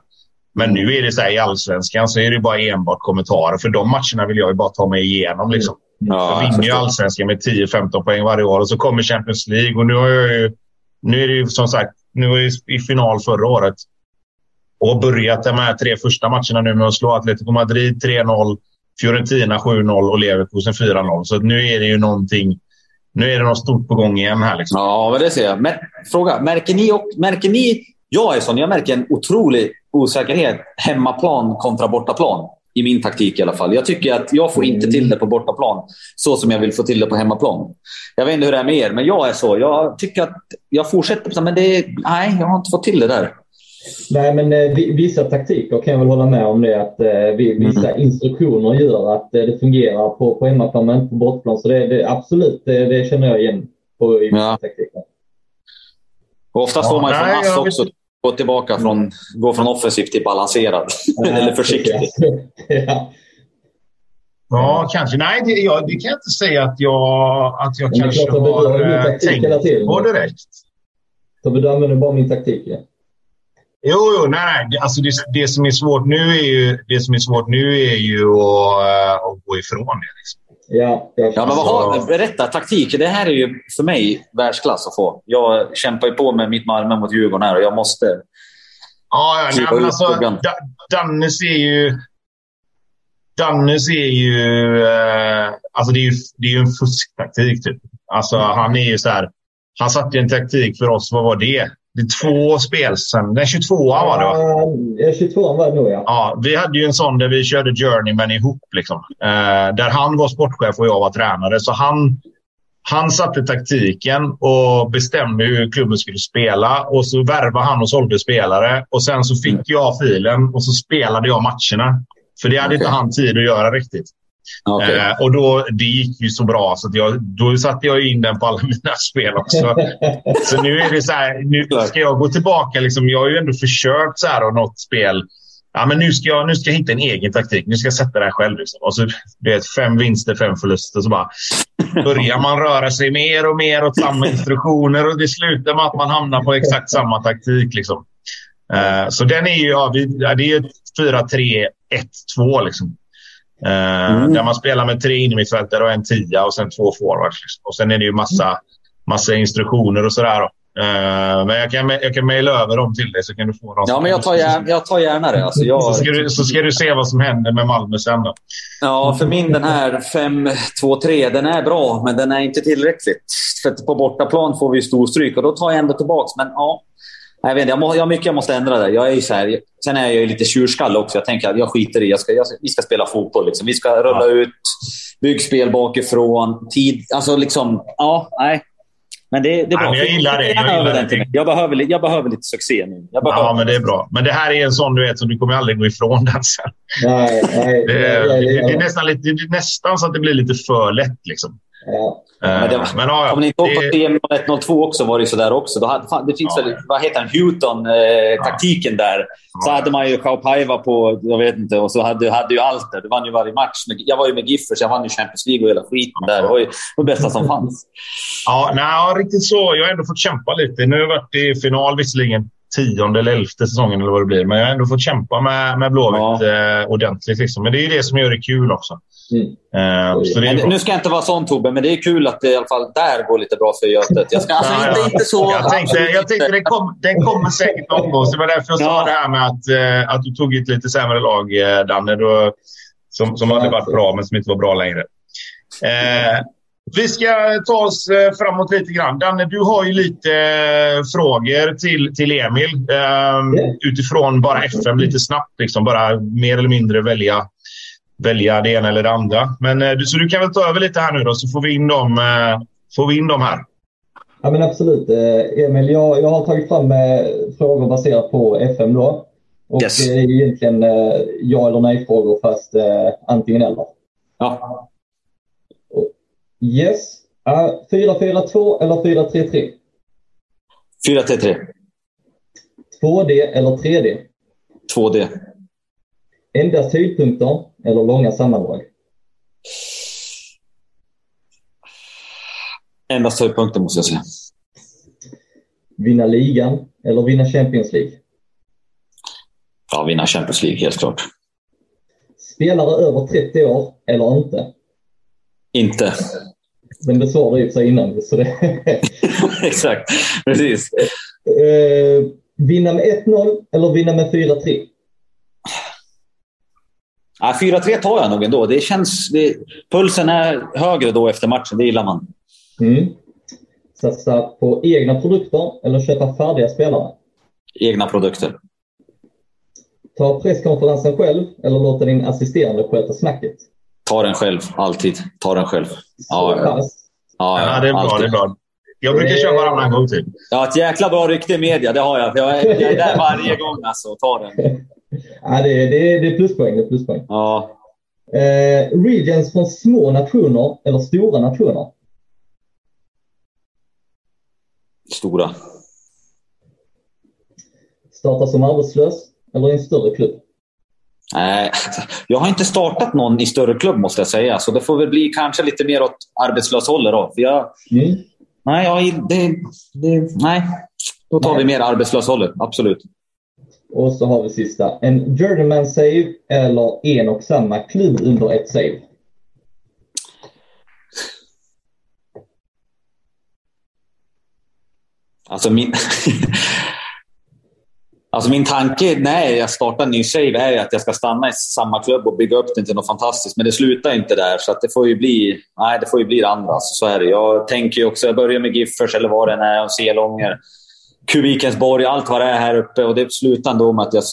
Men nu är det så här i allsvenskan så är det bara enbart kommentarer. För de matcherna vill jag ju bara ta mig igenom. Liksom. Ja, jag vinner ju allsvenskan med 10-15 poäng varje år och så kommer Champions League. Och nu, har jag ju, nu är det ju som sagt nu var ju i final förra året. Och börjat de här tre första matcherna nu med att slå Atletico Madrid 3-0, Fiorentina 7-0 och Leverkusen 4-0. Så nu är det ju någonting. Nu är det något stort på gång igen här. Liksom. Ja, men det ser jag. Men, fråga, märker ni, och, märker ni... Jag är sån. Jag märker en otrolig osäkerhet hemmaplan kontra bortaplan i min taktik i alla fall. Jag tycker att jag får inte till det på bortaplan så som jag vill få till det på hemmaplan. Jag vet inte hur det är med er, men jag är så. Jag tycker att jag fortsätter, men det är, nej, jag har inte fått till det där. Nej, men eh, vissa taktiker kan jag väl hålla med om det att eh, vissa mm. instruktioner gör att eh, det fungerar på, på hemmaplan men inte på bortaplan. Så det, det absolut, det, det, känner jag igen på i vissa ja. taktiker. Och oftast ja, får man ju från Ass också gå tillbaka från, gå från offensivt till balanserad. Eller försiktig. ja. Ja, kanske. Nej, det, jag, det kan jag inte säga att jag, att jag kanske klart, har, har eh, tänkt på direkt. Tobbe, du använder bara min taktik. Ja. Jo, jo, nej, nej. Alltså det, det, som är svårt nu är ju, det som är svårt nu är ju att, uh, att gå ifrån det. Liksom. Ja, ja men vad har, berätta, taktik. Det här är ju för mig världsklass att få. Jag kämpar ju på med mitt Malmö mot Djurgården här och jag måste... Ja, ja nej, men alltså, Dannes är ju... Dannes är ju... Eh, alltså det är ju, det är ju en fusktaktik. Typ. Alltså, han är ju så här... Han satte en taktik för oss. Vad var det? Det är två spel sen. Den 22 var det va? Ja, 22 var det nog ja. ja. Vi hade ju en sån där vi körde Journeyman ihop. Liksom. Eh, där han var sportchef och jag var tränare. Så han, han satte taktiken och bestämde hur klubben skulle spela. Och så värvade han och sålde spelare. Och sen så fick jag filen och så spelade jag matcherna. För det hade okay. inte han tid att göra riktigt. Okay. Eh, och då, det gick ju så bra så att jag, då satte jag in den på alla mina spel också. så nu är det så här, nu ska jag gå tillbaka. Liksom, jag har ju ändå försökt så här och något spel. Ja, men nu, ska jag, nu ska jag hitta en egen taktik. Nu ska jag sätta det här själv. Liksom. Och så, det fem vinster, fem förluster. Så bara börjar man röra sig mer och mer åt samma instruktioner och det slutar med att man hamnar på exakt samma taktik. Liksom. Uh, så den är ju, ja, vi, det är 4-3-1-2 liksom. Eh, mm. Där man spelar med tre innermittfältare och en tia och sen två forwards. Och sen är det ju massa, massa instruktioner och sådär. Uh, men jag kan, jag kan mejla över dem till dig så kan du få dem. Ja, men jag tar gärna, jag tar gärna det. Alltså jag... så, ska du, så ska du se vad som händer med Malmö sen då. Ja, för min den här 5-2-3, den är bra, men den är inte tillräckligt. För på bortaplan får vi storstryk och då tar jag ändå tillbaka. Men ja, jag, vet inte, jag, må, jag har mycket jag måste ändra där. Jag är så här, sen är jag ju lite tjurskalle också. Jag tänker att jag skiter i. Jag ska, jag, vi ska spela fotboll. Liksom. Vi ska rulla ja. ut byggspel bakifrån. Tid, alltså liksom, ja, nej. Men det, det är bra. Ja, jag gillar det. Jag, gillar det. Jag, behöver, jag behöver lite succé nu. ja, men det är bra. Men det här är en sån du vet, som du kommer aldrig gå ifrån den sen. Nej, nej, det, är, det, är nästan lite, det är nästan så att det blir lite för lätt. Liksom. Ja. Men, det var, men ja, Kommer ni ihåg på TM 102 också var det sådär också? Då hade, fan, det finns ja, väl, vad heter han, Houghton-taktiken eh, där. Så hade man ju Kaupaiva på, jag vet inte, och så hade, hade ju allt där. Du vann ju varje match. Jag var ju med Giffers, jag vann ju Champions League och hela skiten där. Det var ju det bästa som fanns. Ja, nej, riktigt så. Jag har ändå fått kämpa lite. Nu har jag varit i final visserligen tionde eller elfte säsongen eller vad det blir. Men jag har ändå fått kämpa med, med Blåvitt ja. eh, ordentligt. Liksom. Men det är det som gör det kul också. Mm. Uh, det nu ska jag inte vara sån Tobbe, men det är kul att det i alla fall där går lite bra för Götet. Jag ska, alltså, ja, inte, inte så... Jag tänkte, jag tänkte den, kom, den kommer säkert någon gång. det var därför jag sa det här med att, uh, att du tog ett lite sämre lag, uh, Danne. Då, som, som hade varit bra, men som inte var bra längre. Vi ska ta oss framåt lite grann. Danne, du har ju lite frågor till, till Emil eh, utifrån bara FM lite snabbt. Liksom, bara mer eller mindre välja välja det ena eller det andra. Men, eh, så du kan väl ta över lite här nu då, så får vi in dem, eh, får vi in dem här. Ja, men absolut. Eh, Emil, jag, jag har tagit fram frågor baserat på FM. Då. Och yes. det är egentligen ja eller nej-frågor, fast antingen eller. Ja. Yes. 4-4-2 eller 4-3-3? 4-3-3. 2D eller 3D? 2D. Endast höjdpunkter eller långa sammandrag? Endast höjdpunkter måste jag säga. Vinna ligan eller vinna Champions League? Ja, vinna Champions League helt klart. Spelare över 30 år eller inte? Inte. Den besvarade ju sig innan. Så det... Exakt, precis. Eh, vinna med 1-0 eller vinna med 4-3? Ja, 4-3 tar jag nog ändå. Det känns, det, pulsen är högre då efter matchen, det gillar man. Mm. Satsa på egna produkter eller köpa färdiga spelare? Egna produkter. Ta presskonferensen själv eller låta din assisterande sköta snacket? Ta den själv, alltid. Ta den själv. Ja, ja. Ja, ja, det är bra. Alltid. Det är bra. Jag brukar köra varannan gång till. Jag har ett jäkla bra rykte i media, det har jag. Jag är, jag är där varje gång alltså, ta den. Ja, det, är, det, det är pluspoäng. Det är pluspoäng. Ja. Eh, regions från små nationer eller stora nationer? Stora. Starta som arbetslös eller i en större klubb? Nej, jag har inte startat någon i större klubb måste jag säga. Så det får väl bli kanske lite mer åt arbetslöshållet då. Jag, mm. nej, jag, det, det, nej, då tar nej. vi mer arbetslöshållet. Absolut. Och så har vi sista. En journeyman save eller en och samma klubb under ett save? Alltså min... alltså min tanke när jag startar en ny save är att jag ska stanna i samma klubb och bygga upp den till något fantastiskt. Men det slutar inte där, så det får ju bli nej, det får ju bli det andra. Så, så är det. Jag tänker ju också, jag börjar med Giffers eller vad det än är, och Selånger. Kubikensborg, allt vad det är här uppe. Och det slutar ändå med att jag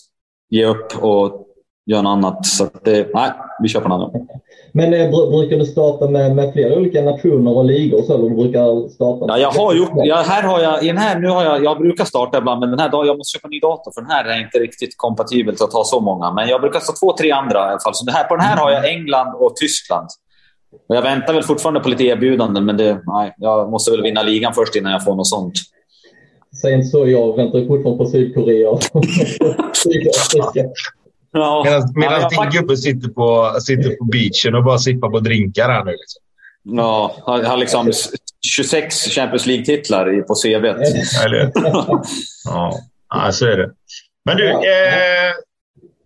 ger upp och gör något annat. Så det, nej, vi kör på något annat. Men eh, brukar du starta med, med flera olika nationer och ligor? Så, eller brukar starta ja, jag har gjort ja, här har jag, i den här, nu har jag, jag brukar starta ibland, men den här dagen jag måste köpa en ny dator för den här är inte riktigt kompatibel till att ha så många. Men jag brukar ta två, tre andra i alla fall. Så det här, på den här har jag England och Tyskland. Och jag väntar väl fortfarande på lite erbjudanden, men det, nej, jag måste väl vinna ligan först innan jag får något sånt. Säg inte så. Jag väntar fortfarande på Sydkorea. ja. Medan, medan ja, din gubbe sitter på, sitter på beachen och bara sippar på drinkar här nu. Liksom. Ja, han har liksom 26 Champions League-titlar på CV. Eller Ja, ja så är det. Men du, eh,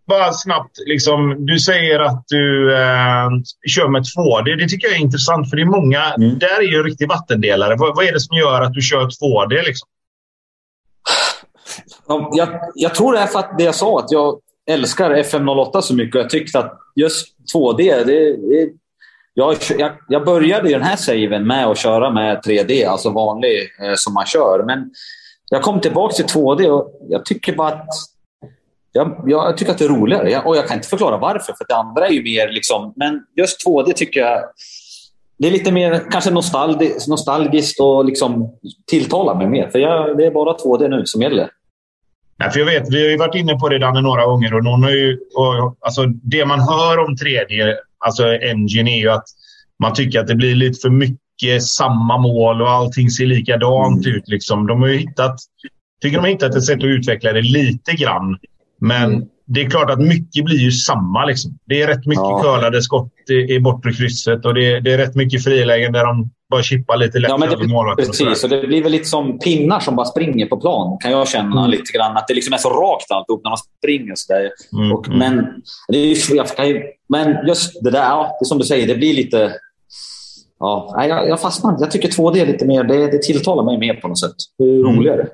bara snabbt. Liksom, du säger att du eh, kör med 2D. Det tycker jag är intressant, för det är många... Mm. Där är ju en riktig vattendelare. Vad, vad, är det som gör att du kör 2D? Liksom? Jag, jag, tror det är för att det jag sa, att jag älskar FM08 så mycket. och Jag tyckte att just 2D, det, det jag, jag, jag, började den här saven med att köra med 3D, alltså vanlig eh, som man kör. Men jag kom tillbaka till 2D och jag tycker bara att jag, jag tycker att det är roligare. och jag kan inte förklara varför, för det andra är ju mer liksom... Men just 2D tycker jag... Det är lite mer kanske nostalgiskt, nostalgiskt och liksom tilltalar mig mer. För jag, det är bara 2D nu som gäller. Ja, för jag vet, vi har ju varit inne på det Danne några gånger och, någon har ju, och, alltså, det man hör om 3D, alltså Engine, är ju att man tycker att det blir lite för mycket samma mål och allting ser likadant mm. ut. Liksom. De har hittat, tycker de har hittat ett sätt att utveckla det lite grann. Men mm. det är klart att mycket blir ju samma. Liksom. Det är rätt mycket ja. curlade skott i, i bortre krysset och det, det är rätt mycket frilägen där de bara chippar lite lätt ja, men det, över målvakten. Precis, och det blir väl lite som pinnar som bara springer på plan, kan jag känna mm. lite grann. Att det liksom är så rakt alltihop när man springer. Så där. Mm. Och, mm. men, det är, jag, men just det där, ja, det som du säger, det blir lite... Ja, jag, jag fastnar Jag tycker 2D är lite mer, det, det tilltalar mig mer på något sätt. Det är mm. roligare.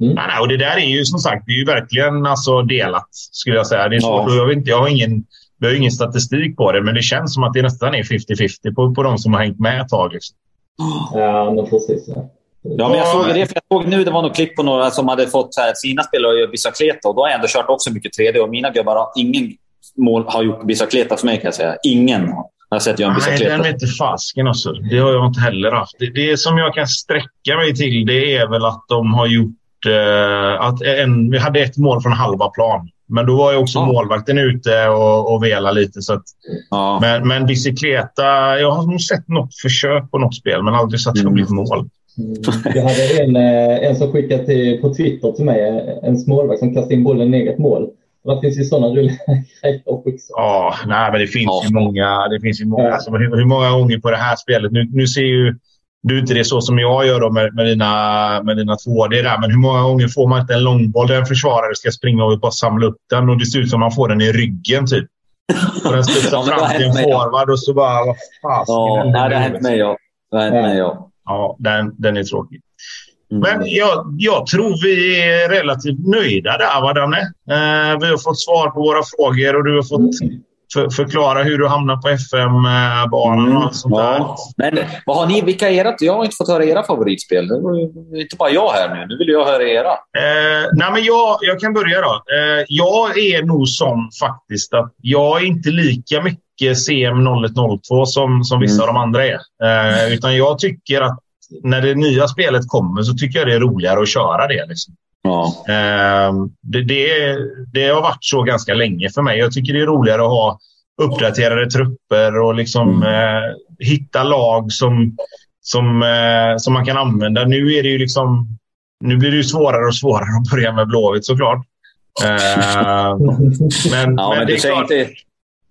Mm. Nej, och det där är ju som sagt det är ju verkligen alltså delat, skulle jag säga. Det är svårt, ja. jag, inte, jag har ingen vi har ingen statistik på det, men det känns som att det nästan är 50-50 på, på de som har hängt med ett tag. Liksom. Ja, men precis. Ja. Ja, men jag såg det, för jag såg nu det var något klipp på några som hade fått här, sina spelare att göra bicicleta och då har jag ändå kört också mycket 3D och mina gubbar har ingen mål har gjort bicicleta för mig kan jag säga. Ingen har sett göra en bicicleta. Nej, den vete fasken alltså. Det har jag inte heller haft. Det, det som jag kan sträcka mig till det är väl att de har gjort eh, att en, vi hade ett mål från halva plan. Men då var ju också ja. målvakten ute och, och velade lite. Så att, ja. men, men bicicleta, jag har nog sett något försök på något spel men aldrig det mm. bli mål. Mm. Jag hade en, eh, en som skickade till, på Twitter till mig, en smålvakt som kastade in bollen i eget mål. Det finns ju sådana grejer också. Ja, nej, men det finns ja. ju många. Det finns ju många. Ja. Alltså, hur, hur, många gånger på det här spelet? Nu, nu ser ju du inte det så som jag gör då med, med, dina, med dina 2D där. Men hur många gånger får man inte en långboll där en försvarare ska springa och bara samla upp den och det ser ut som man får den i ryggen typ. Och den studsar fram till en forward och så bara... Vad fasen ja, det har hänt mig ja. Det har hänt mig ja. Ja, den, den är tråkig. Mm. Men jag, jag tror vi är relativt nöjda där, va Danne? Eh, vi har fått svar på våra frågor och du har fått för, förklara hur du hamnar på FM-banan mm, och sånt ja. där. Men vad har ni, vilka är era, jag har inte fått höra era favoritspel. Det är inte bara jag här nu. Nu vill jag höra era. Eh, nej men jag, jag kan börja då. Eh, jag är nog sån faktiskt att jag är inte lika mycket CM0102 som, som vissa mm. av de andra är. Eh, utan jag tycker att när det nya spelet kommer så tycker jag det är roligare att köra det. Liksom. Ja. Ehm, det, det, det, har varit så ganska länge för mig. Jag tycker det är roligare att ha uppdaterade trupper och liksom mm. eh, hitta lag som, som, eh, som man kan använda. Nu är det ju liksom... Nu blir det ju svårare och svårare att börja med Blåvitt såklart. Eh, men, ja, men, men det är klart... Inte,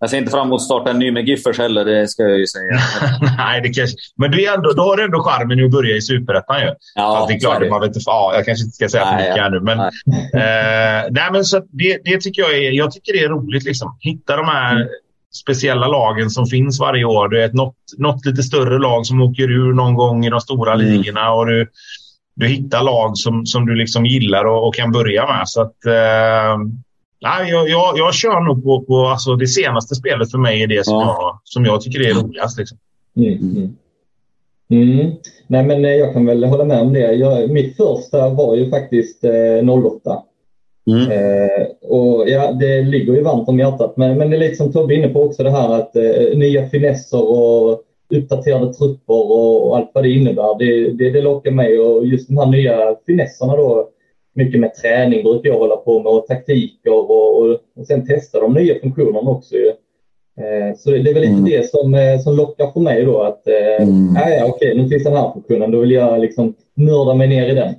jag ser inte fram emot att starta en ny med Giffers heller, det ska jag ju säga. Nej, det kanske... Men du är ändå, då har du ändå charmen att börja i Superettan ju. Ja, det är klart, man vet ja, jag kanske inte ska säga för mycket ja. här nu. Men, nej. Eh, nej, men så det, det tycker jag är, jag tycker det är roligt. Liksom. Hitta de här mm. speciella lagen som finns varje år. Du vet, något, något lite större lag som åker ur någon gång i de stora mm. ligorna. Och du, du hittar lag som, som du liksom gillar och, och kan börja med. Så att, eh, Nej, jag, jag, jag kör nog på, på alltså det senaste spelet för mig är det som, ja. jag, som jag tycker är roligast. Liksom. Mm, mm. Mm. Nej, men eh, jag kan väl hålla med om det. Jag, mitt första var ju faktiskt eh, 08. Mm. Eh, och ja, Det ligger ju varmt om hjärtat. Men, men det är lite som Tobbe inne på också det här att eh, nya finesser och uppdaterade trupper och, och, allt vad det innebär. Det, det, det lockar mig och just de här nya finesserna då mycket med träning brukar jag hålla på med och taktiker och, och, och sen testa de nya funktionerna också. Eh, så det, det är väl lite mm. det som, eh, som lockar för mig då att eh, mm. ja, okej, nu finns den här funktionen, då vill jag liksom nörda mig ner i den.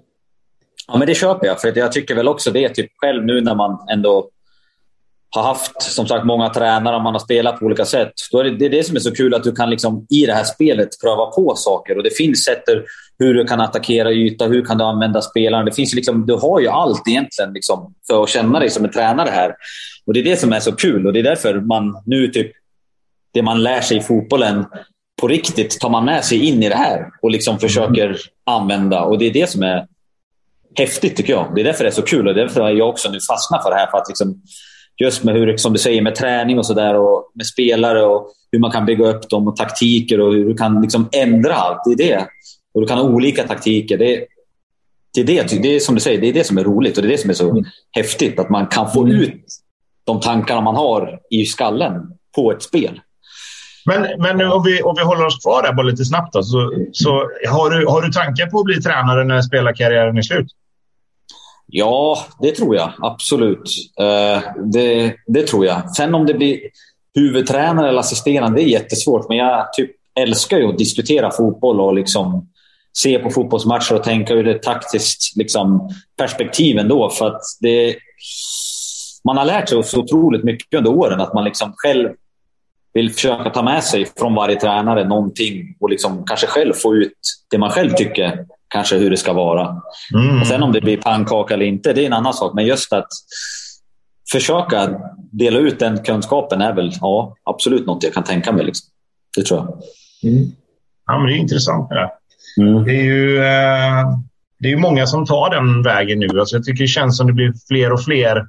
Ja, men det köper jag. För jag tycker väl också det, typ själv nu när man ändå har haft som sagt många tränare och man har spelat på olika sätt. Då är det, det är det som är så kul att du kan liksom, i det här spelet pröva på saker. Och Det finns sätt hur du kan attackera yta, hur kan du använda spelaren. Det finns liksom, du har ju allt egentligen liksom, för att känna dig som en tränare här. Och Det är det som är så kul och det är därför man nu typ det man lär sig i fotbollen på riktigt tar man med sig in i det här och liksom försöker använda. Och Det är det som är häftigt tycker jag. Det är därför det är så kul och därför jag också nu fastnar för det här. För att liksom, just med hur, som du säger, med träning och sådär och med spelare och hur man kan bygga upp dem och taktiker och hur du kan liksom ändra allt. Det är det. Och du kan ha olika taktiker. Det, det, är det, det är som du säger, det är det som är roligt och det är det som är så mm. häftigt. Att man kan få mm. ut de tankarna man har i skallen på ett spel. Men, men om, vi, om vi håller oss kvar där bara lite snabbt. Då, så, så har, du, har du tankar på att bli tränare när spelarkarriären är slut? Ja, det tror jag absolut. Eh, det, det tror jag. Sen om det blir huvudtränare eller assisterande, det är jättesvårt. Men jag, typ, älskar ju att diskutera fotboll och liksom se på fotbollsmatcher och tänka ur ett taktiskt liksom, perspektiv ändå. För att det, man har lärt sig så otroligt mycket under åren att man liksom själv vill försöka ta med sig från varje tränare någonting och liksom kanske själv få ut det man själv tycker kanske hur det ska vara. Mm. Och sen om det blir pannkaka eller inte, det är en annan sak. Men just att försöka dela ut den kunskapen är väl ja, absolut något jag kan tänka mig. Liksom. Det tror jag. Mm. Ja, men det är intressant det mm. Det är ju eh, det är många som tar den vägen nu. Alltså jag tycker det känns som det blir fler och fler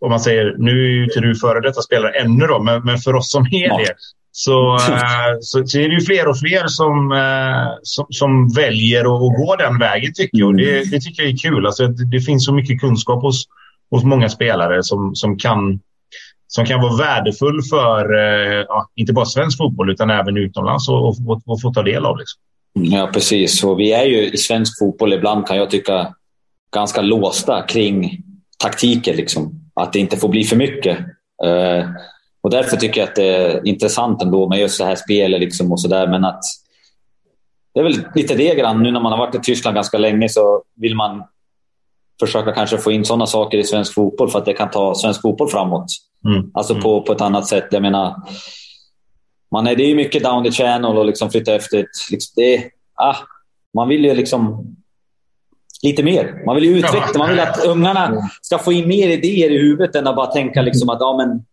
om man säger, nu är ju inte du före detta spelare ännu då, men, men för oss som är ja. det så, äh, så, så, är det ju fler och fler som, äh, som, som, väljer att, gå den vägen tycker jag. Och det, mm. det tycker jag är kul. Alltså, det, det, finns så mycket kunskap hos, hos många spelare som, som, kan, som kan vara värdefull för äh, ja, inte bara svensk fotboll utan även utomlands och, och, och, och få ta del av. Liksom. Ja, precis. Och vi är ju i svensk fotboll ibland kan jag tycka ganska låsta kring taktiker. Liksom. Att det inte får bli för mycket. Uh, och därför tycker jag att det är intressant ändå med just det här spelet. Liksom och så där. Men att det är väl lite det grann. Nu när man har varit i Tyskland ganska länge så vill man försöka kanske få in sådana saker i svensk fotboll för att det kan ta svensk fotboll framåt. Mm. Alltså på, mm. på ett annat sätt. Jag menar, man är, det är mycket down the channel och liksom flytta efter. Liksom, det, ah, man vill ju liksom lite mer. Man vill ju utveckla. Man vill att ungarna ska få in mer idéer i huvudet än att bara tänka liksom att ja, men,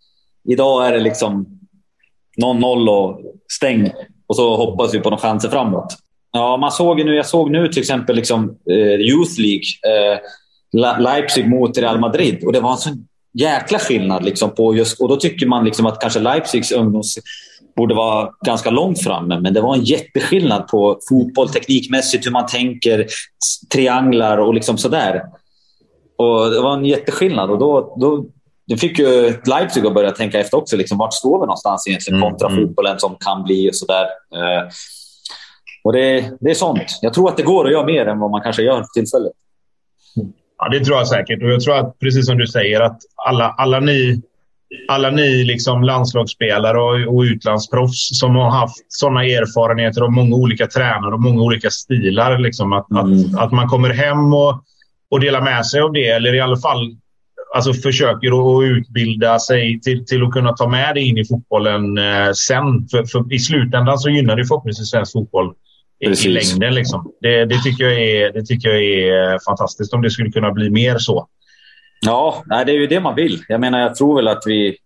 idag är det liksom 0-0 och stäng och så hoppas vi på några chanser framåt. Ja, man såg nu, jag såg nu till exempel liksom, eh, Youth League, eh, Leipzig mot Real Madrid och det var en sån jäkla skillnad. Liksom på just, och då tycker man liksom att kanske Leipzigs ungdoms borde vara ganska långt framme, men det var en jätteskillnad på fotboll teknikmässigt, hur man tänker, trianglar och liksom sådär. Och det var en jätteskillnad och då, då det fick ju Leipzig att börja tänka efter också. Liksom, vart står vi någonstans egentligen mm, kontra mm. fotbollen som kan bli och sådär. Eh, och det, det är sånt. Jag tror att det går att göra mer än vad man kanske gör för tillfället. Ja, det tror jag säkert. Och jag tror att, precis som du säger, att alla, alla ni, alla ni liksom landslagsspelare och, och utlandsproffs som har haft sådana erfarenheter av många olika tränare och många olika stilar. Liksom, att, mm. att, att man kommer hem och, och delar med sig av det, eller i alla fall alltså försöker att utbilda sig till, till att kunna ta med det in i fotbollen eh, sen. För, för, I slutändan så gynnar det förhoppningsvis svensk fotboll i, i längden. Liksom. Det, det, tycker jag är, det tycker jag är fantastiskt om det skulle kunna bli mer så. Ja, det är ju det man vill. Jag menar, jag tror väl att vi,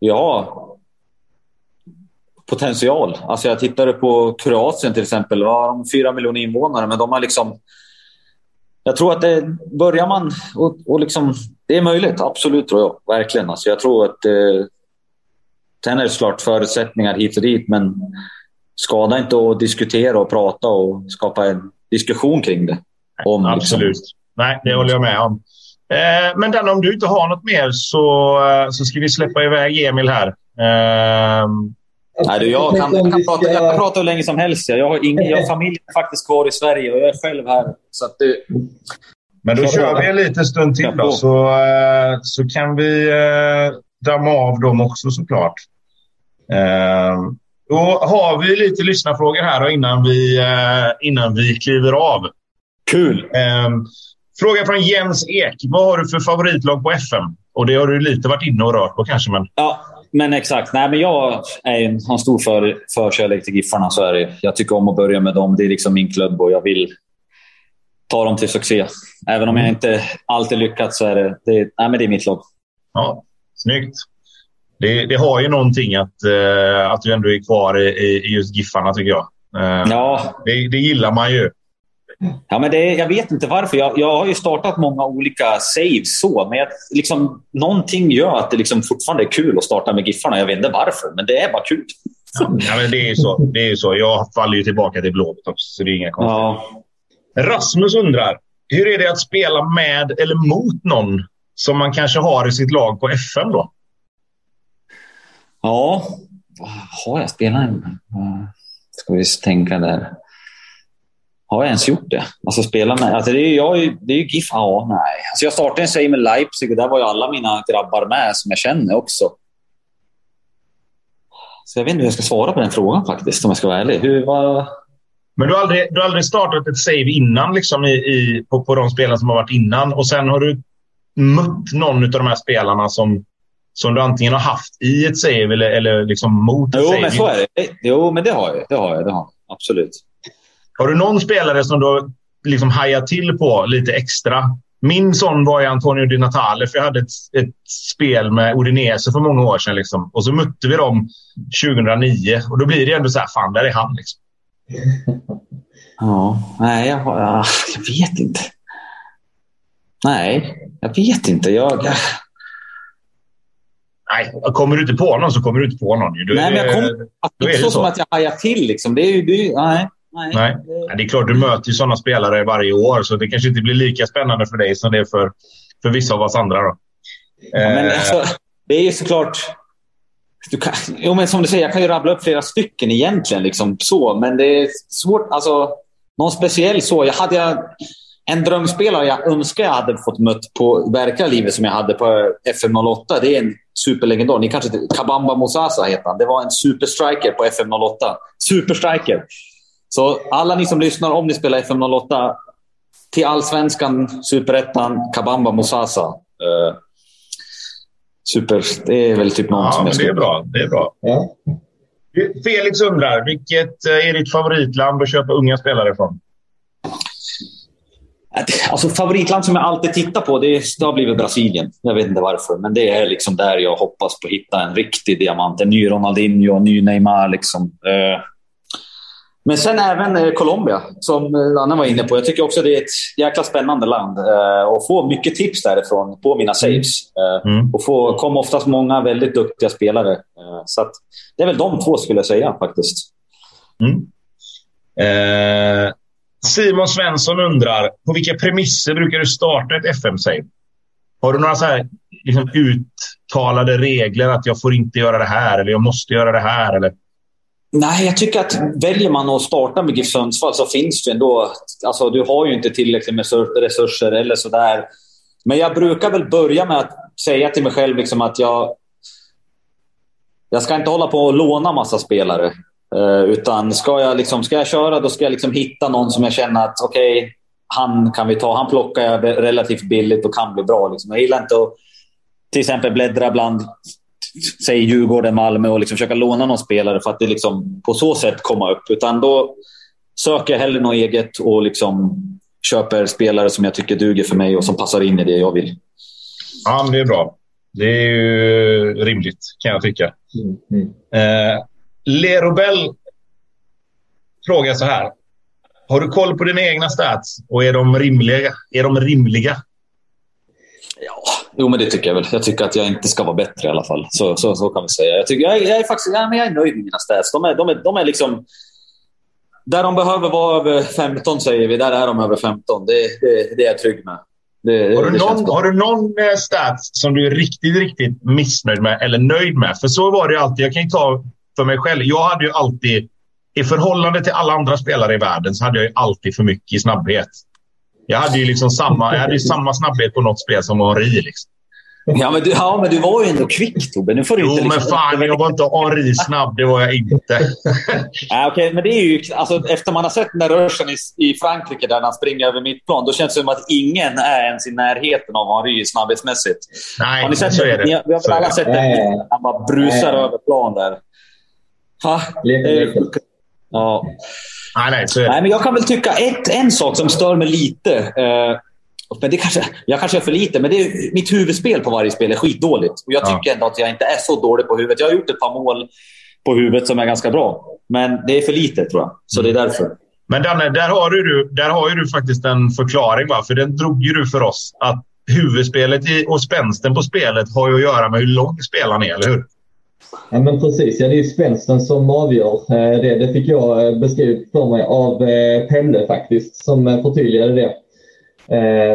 vi har potential. Alltså jag tittade på Kroatien till exempel. Ja, de fyra miljoner invånare, men de har liksom jag tror att det, börjar man och, och liksom, det är möjligt, absolut tror jag. Verkligen. Alltså jag tror att eh, sen är det klart förutsättningar hit och dit, men skada inte att diskutera och prata och skapa en diskussion kring det. Om, liksom- absolut. Liksom. Nej, det håller jag med om. Eh, men den, om du inte har något mer så, eh, så ska vi släppa iväg Emil här. Eh, Nej, du, jag, kan, jag, kan prata, jag kan prata hur länge som helst. Jag har, ingen, jag har familjen faktiskt kvar i Sverige och jag är själv här. Så att du... Men då kör vi en liten stund till då, så, eh, så kan vi eh, damma av dem också såklart. Eh, då har vi lite lyssnarfrågor här då, innan, vi, eh, innan vi kliver av. Kul! Eh, fråga från Jens Ek. Vad har du för favoritlag på FM? Och Det har du lite varit inne och rört på kanske. Men... Ja, men exakt. Nej, men jag är en, har en stor för, förkärlek till Giffarna. Så är det. Jag tycker om att börja med dem. Det är liksom min klubb och jag vill ta dem till succé. Även om jag inte alltid lyckats så är det, det, nej, men det är mitt lag. Ja, snyggt. Det, det har ju någonting att, uh, att du ändå är kvar i, i just Giffarna, tycker jag. Uh, ja. Det, det, gillar man ju. Ja, men det, jag vet inte varför. Jag, jag har ju startat många olika saves så, men jag, liksom, någonting gör att det liksom fortfarande är kul att starta med Giffarna. Jag vet inte varför, men det är bara kul. Ja, men det är så. Det är så. Jag faller ju tillbaka till Blåvitt också, så det är inga konstigheter. Ja. Rasmus undrar, hur är det att spela med eller mot någon som man kanske har i sitt lag på FM då? Ja, har jag spelat en? Ska vi tänka där. Har jag ens gjort det? Alltså spela med... Alltså det är, jag, det är ju GIF. Ja, nej. Alltså jag startade en serie med Leipzig och där var ju alla mina grabbar med som jag känner också. Så jag vet inte hur jag ska svara på den frågan faktiskt, om jag ska vara ärlig. Hur, vad... Men du har, aldrig, du har aldrig startat ett save innan liksom, i, i, på, på de spelarna som har varit innan och sen har du mött någon av de här spelarna som, som du antingen har haft i ett save eller, eller liksom mot ett jo, save? men så är det. Jo, men det har jag. Det har jag, det har jag. Absolut. Har du någon spelare som du liksom hajat till på lite extra? Min sån var ju Antonio Di Natale, för jag hade ett, ett spel med Udinese för många år sedan. Liksom. Och så mötte vi dem 2009 och då blir det ändå så här, fan, där är han. Liksom. Ja, nej, jag, har, jag vet inte. Nej, jag vet inte. Jag, jag... Nej, kommer du inte på någon så kommer du inte på någon. Du, nej, men jag är inte det så, så. som att jag hajar till. Liksom. Det är ju, det är nej, nej. Nej. Det- är klart, du möter ju sådana spelare varje år, så det kanske inte blir lika spännande för dig som det är för, för vissa av oss andra. Då. Ja, men Eh, alltså, det är ju såklart... Du kan, jo, men som du säger, jag kan ju rabbla upp flera stycken egentligen. Liksom, så, men det är svårt. Alltså, någon speciell så. Jag hade jag, en drömspelare jag önskar jag hade fått mött på verkliga livet som jag hade på FM08. Det är en superlegendar. Ni kanske inte- Kabamba Mosasa heter han. Det var en superstriker på FM08. Superstriker. Så alla ni som lyssnar, om ni spelar FM08, till Allsvenskan, Superettan, Kabamba Mosasa. Eh, super. Det är väl typ någon ja, som jag det skulle... är bra. Det är bra. Ja. Felix undrar, vilket eh, är ditt favoritland att köpa unga spelare ifrån? Alltså, favoritland som jag alltid tittar på det, är, det har blivit Brasilien. Jag vet inte varför, men det är liksom där jag hoppas på att hitta en riktig diamant. En ny Ronaldinho, en ny Neymar. Liksom. Eh, Men sen även eh, Colombia, som eh, Anna var inne på. Jag tycker också det är ett jäkla spännande land. eh, Och få mycket tips därifrån på mina saves. Eh, Mm. Och få, kom oftast många väldigt duktiga spelare. Eh, Så det är väl de två skulle jag säga faktiskt. Mm. Eh, Simon Svensson undrar, på vilka premisser brukar du starta ett FM-save? Har du några så här, liksom, uttalade regler att jag får inte göra det här eller jag måste göra det här? Eller? Nej, jag tycker att väljer man att starta med GIF Sundsvall så finns det ändå... Alltså, du har ju inte tillräckligt med resurser eller sådär. Men jag brukar väl börja med att säga till mig själv liksom att jag... Jag ska inte hålla på och låna massa spelare. Eh, utan ska jag, liksom, ska jag köra, då ska jag liksom hitta någon som jag känner att okej, han kan vi ta. Han plockar jag relativt billigt och kan bli bra. Liksom. Jag gillar inte att till exempel bläddra bland säg Djurgården, Malmö och liksom försöka låna någon spelare för att det liksom på så sätt komma upp. Utan då söker jag hellre något eget och liksom köper spelare som jag tycker duger för mig och som passar in i det jag vill. Ja, men det är bra. Det är ju rimligt, kan jag tycka. Mm, mm. Eh, Lerobel frågar så här. Har du koll på dina egna stats och är de rimliga? Är de rimliga? Ja, jo, men det tycker jag väl. Jag tycker att jag inte ska vara bättre i alla fall. Så, så, så kan vi säga. Jag, tycker, jag, är- jag är faktiskt ja, men jag är nöjd med mina stats. De är, de är, de är liksom... Där de behöver vara över 15, säger vi. Där är de över 15. Det, det, det är jag trygg med. Det, Har du, någon, har du någon eh, stats som du är riktigt, riktigt missnöjd med eller nöjd med? För så var det alltid. Jag kan ju ta för mig själv. Jag hade ju alltid, i förhållande till alla andra spelare i världen, så hade jag ju alltid för mycket i snabbhet. Jag hade ju liksom samma, jag hade ju samma snabbhet på något spel som Henri. Liksom. Ja men, du, ja, men du var ju ändå kvick, Tobbe. Nu får du Jo, inte... men liksom- fan, jag var inte Henri snabb. Det var jag inte. Ja, okej, men det är ju, alltså, efter man har sett den där rörelsen i, i Frankrike där han springer över mittplan, då känns det som att ingen är ens i närheten av Henry snabbhetsmässigt. Nej, Har ni sett så det? är det. Ni, vi har väl alla det. sett när han bara brusar Nej. över plan där. Ha, det är-. Ja. Nej, nej, så. Nej, men jag kan väl tycka ett, en sak som stör mig lite. Eh, men det kanske, jag kanske är för lite, men det är, mitt huvudspel på varje spel är skitdåligt. Och jag Ja. tycker ändå att jag inte är så dålig på huvudet. Jag har gjort ett par mål på huvudet som är ganska bra. Men det är för lite, tror jag. Så det är därför. Men Danne, där har, du, där har ju du faktiskt en förklaring. Va? För den drog ju du för oss. Att huvudspelet i, och spänsten på spelet har ju att göra med hur lång spelaren är, eller hur? Ja, men precis. Ja, det är ju spänsten som avgör. Eh, det, det fick jag eh, beskrivet för mig av eh, Pelle faktiskt, som förtydligade det.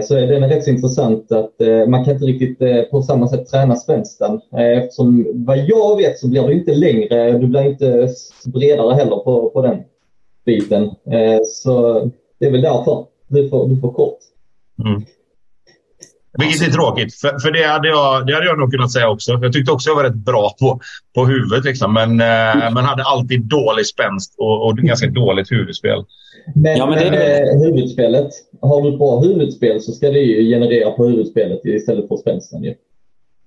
Så den är rätt så intressant att man kan inte riktigt på samma sätt träna spänsten. Eftersom vad jag vet så blir det inte längre, du blir inte bredare heller på, på den biten. Så det är väl därför du får, du får kort. Mm. Vilket är tråkigt, för, för det, hade jag, det hade jag nog kunnat säga också. Jag tyckte också jag var rätt bra på, på huvudet, liksom, men, eh, men hade alltid dålig spänst och, och ganska dåligt huvudspel. Men, ja, men det det. Eh, huvudspelet, har du bra huvudspel så ska det ju generera på huvudspelet istället för spänsten. Ju.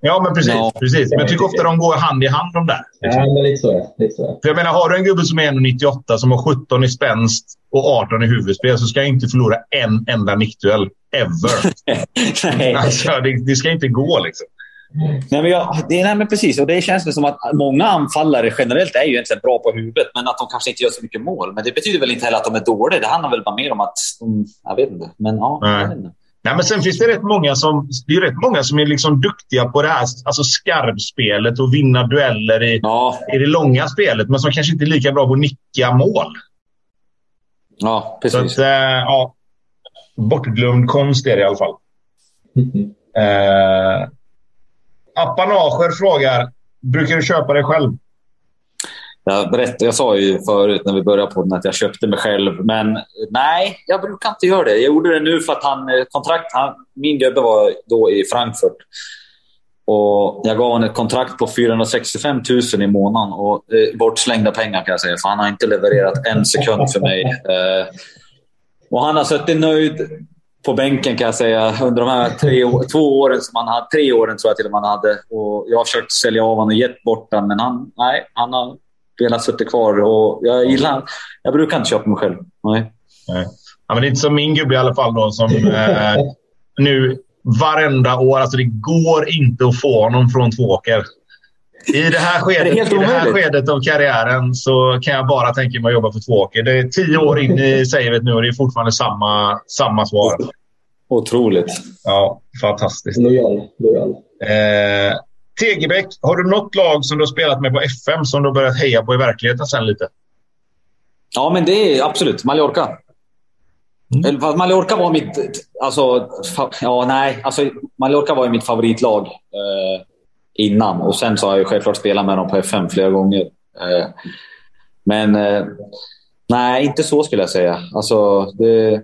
Ja, men precis. Ja. precis. Men jag tycker ofta de går hand i hand de där. Liksom. Ja, men lite så, lite så. För jag menar, har du en gubbe som är 1,98 som har 17 i spänst och 18 i huvudspel så ska jag inte förlora en enda nickduell. Ever. nej. Alltså, det, det, ska inte gå liksom. Nej, men jag, det, nej, men precis. Och det känns som att många anfallare generellt är ju egentligen bra på huvudet, men att de kanske inte gör så mycket mål. Men det betyder väl inte heller att de är dåliga. Det handlar väl bara mer om att... de... jag vet inte. Men ja, nej. jag vet inte. Nej, men sen finns det rätt många som, det är rätt många som är liksom duktiga på det här alltså skarvspelet och vinna dueller i, ja. i det långa spelet, men som kanske inte är lika bra på att nicka mål. Ja, precis. Så att, äh, ja, bortglömd konst är det i alla fall. äh, Apanager frågar, brukar du köpa dig själv? Jag, berättade, jag sa ju förut när vi började på den att jag köpte mig själv, men nej, jag brukar inte göra det. Jag gjorde det nu för att han, eh, kontrakt, han, min gubbe var då i Frankfurt. Och jag gav honom ett kontrakt på 465 000 i månaden. Och, eh, bortslängda pengar kan jag säga, för han har inte levererat en sekund för mig. Eh, och han har suttit nöjd på bänken kan jag säga under de här tre, två åren som han hade. Tre åren tror jag till och med han hade. Och jag har försökt sälja av honom och gett bort den, men han, nej, han har velat sitta kvar. Och jag gillar Jag brukar inte köpa mig själv. Nej. nej. Ja, men det är inte som min gubbe i alla fall då, som eh, nu varenda år. Alltså det går inte att få honom från Tvååker. I det här skedet, det i det här skedet av karriären så kan jag bara tänka mig att jobba för Tvååker. Det är tio år in i savet nu och det är fortfarande samma, samma svar. Otroligt. Ja, fantastiskt. Lojal. lojal. Eh, Tegebäck, har du något lag som du har spelat med på FM som du har börjat heja på i verkligheten sen lite? Ja, men det är absolut Mallorca. Mm. Mallorca var mitt... Alltså, ja, nej. Alltså, Mallorca var ju mitt favoritlag eh, innan. Och sen så har jag självklart spelat med dem på FM flera gånger. Eh, men eh, nej, inte så skulle jag säga. Alltså, det...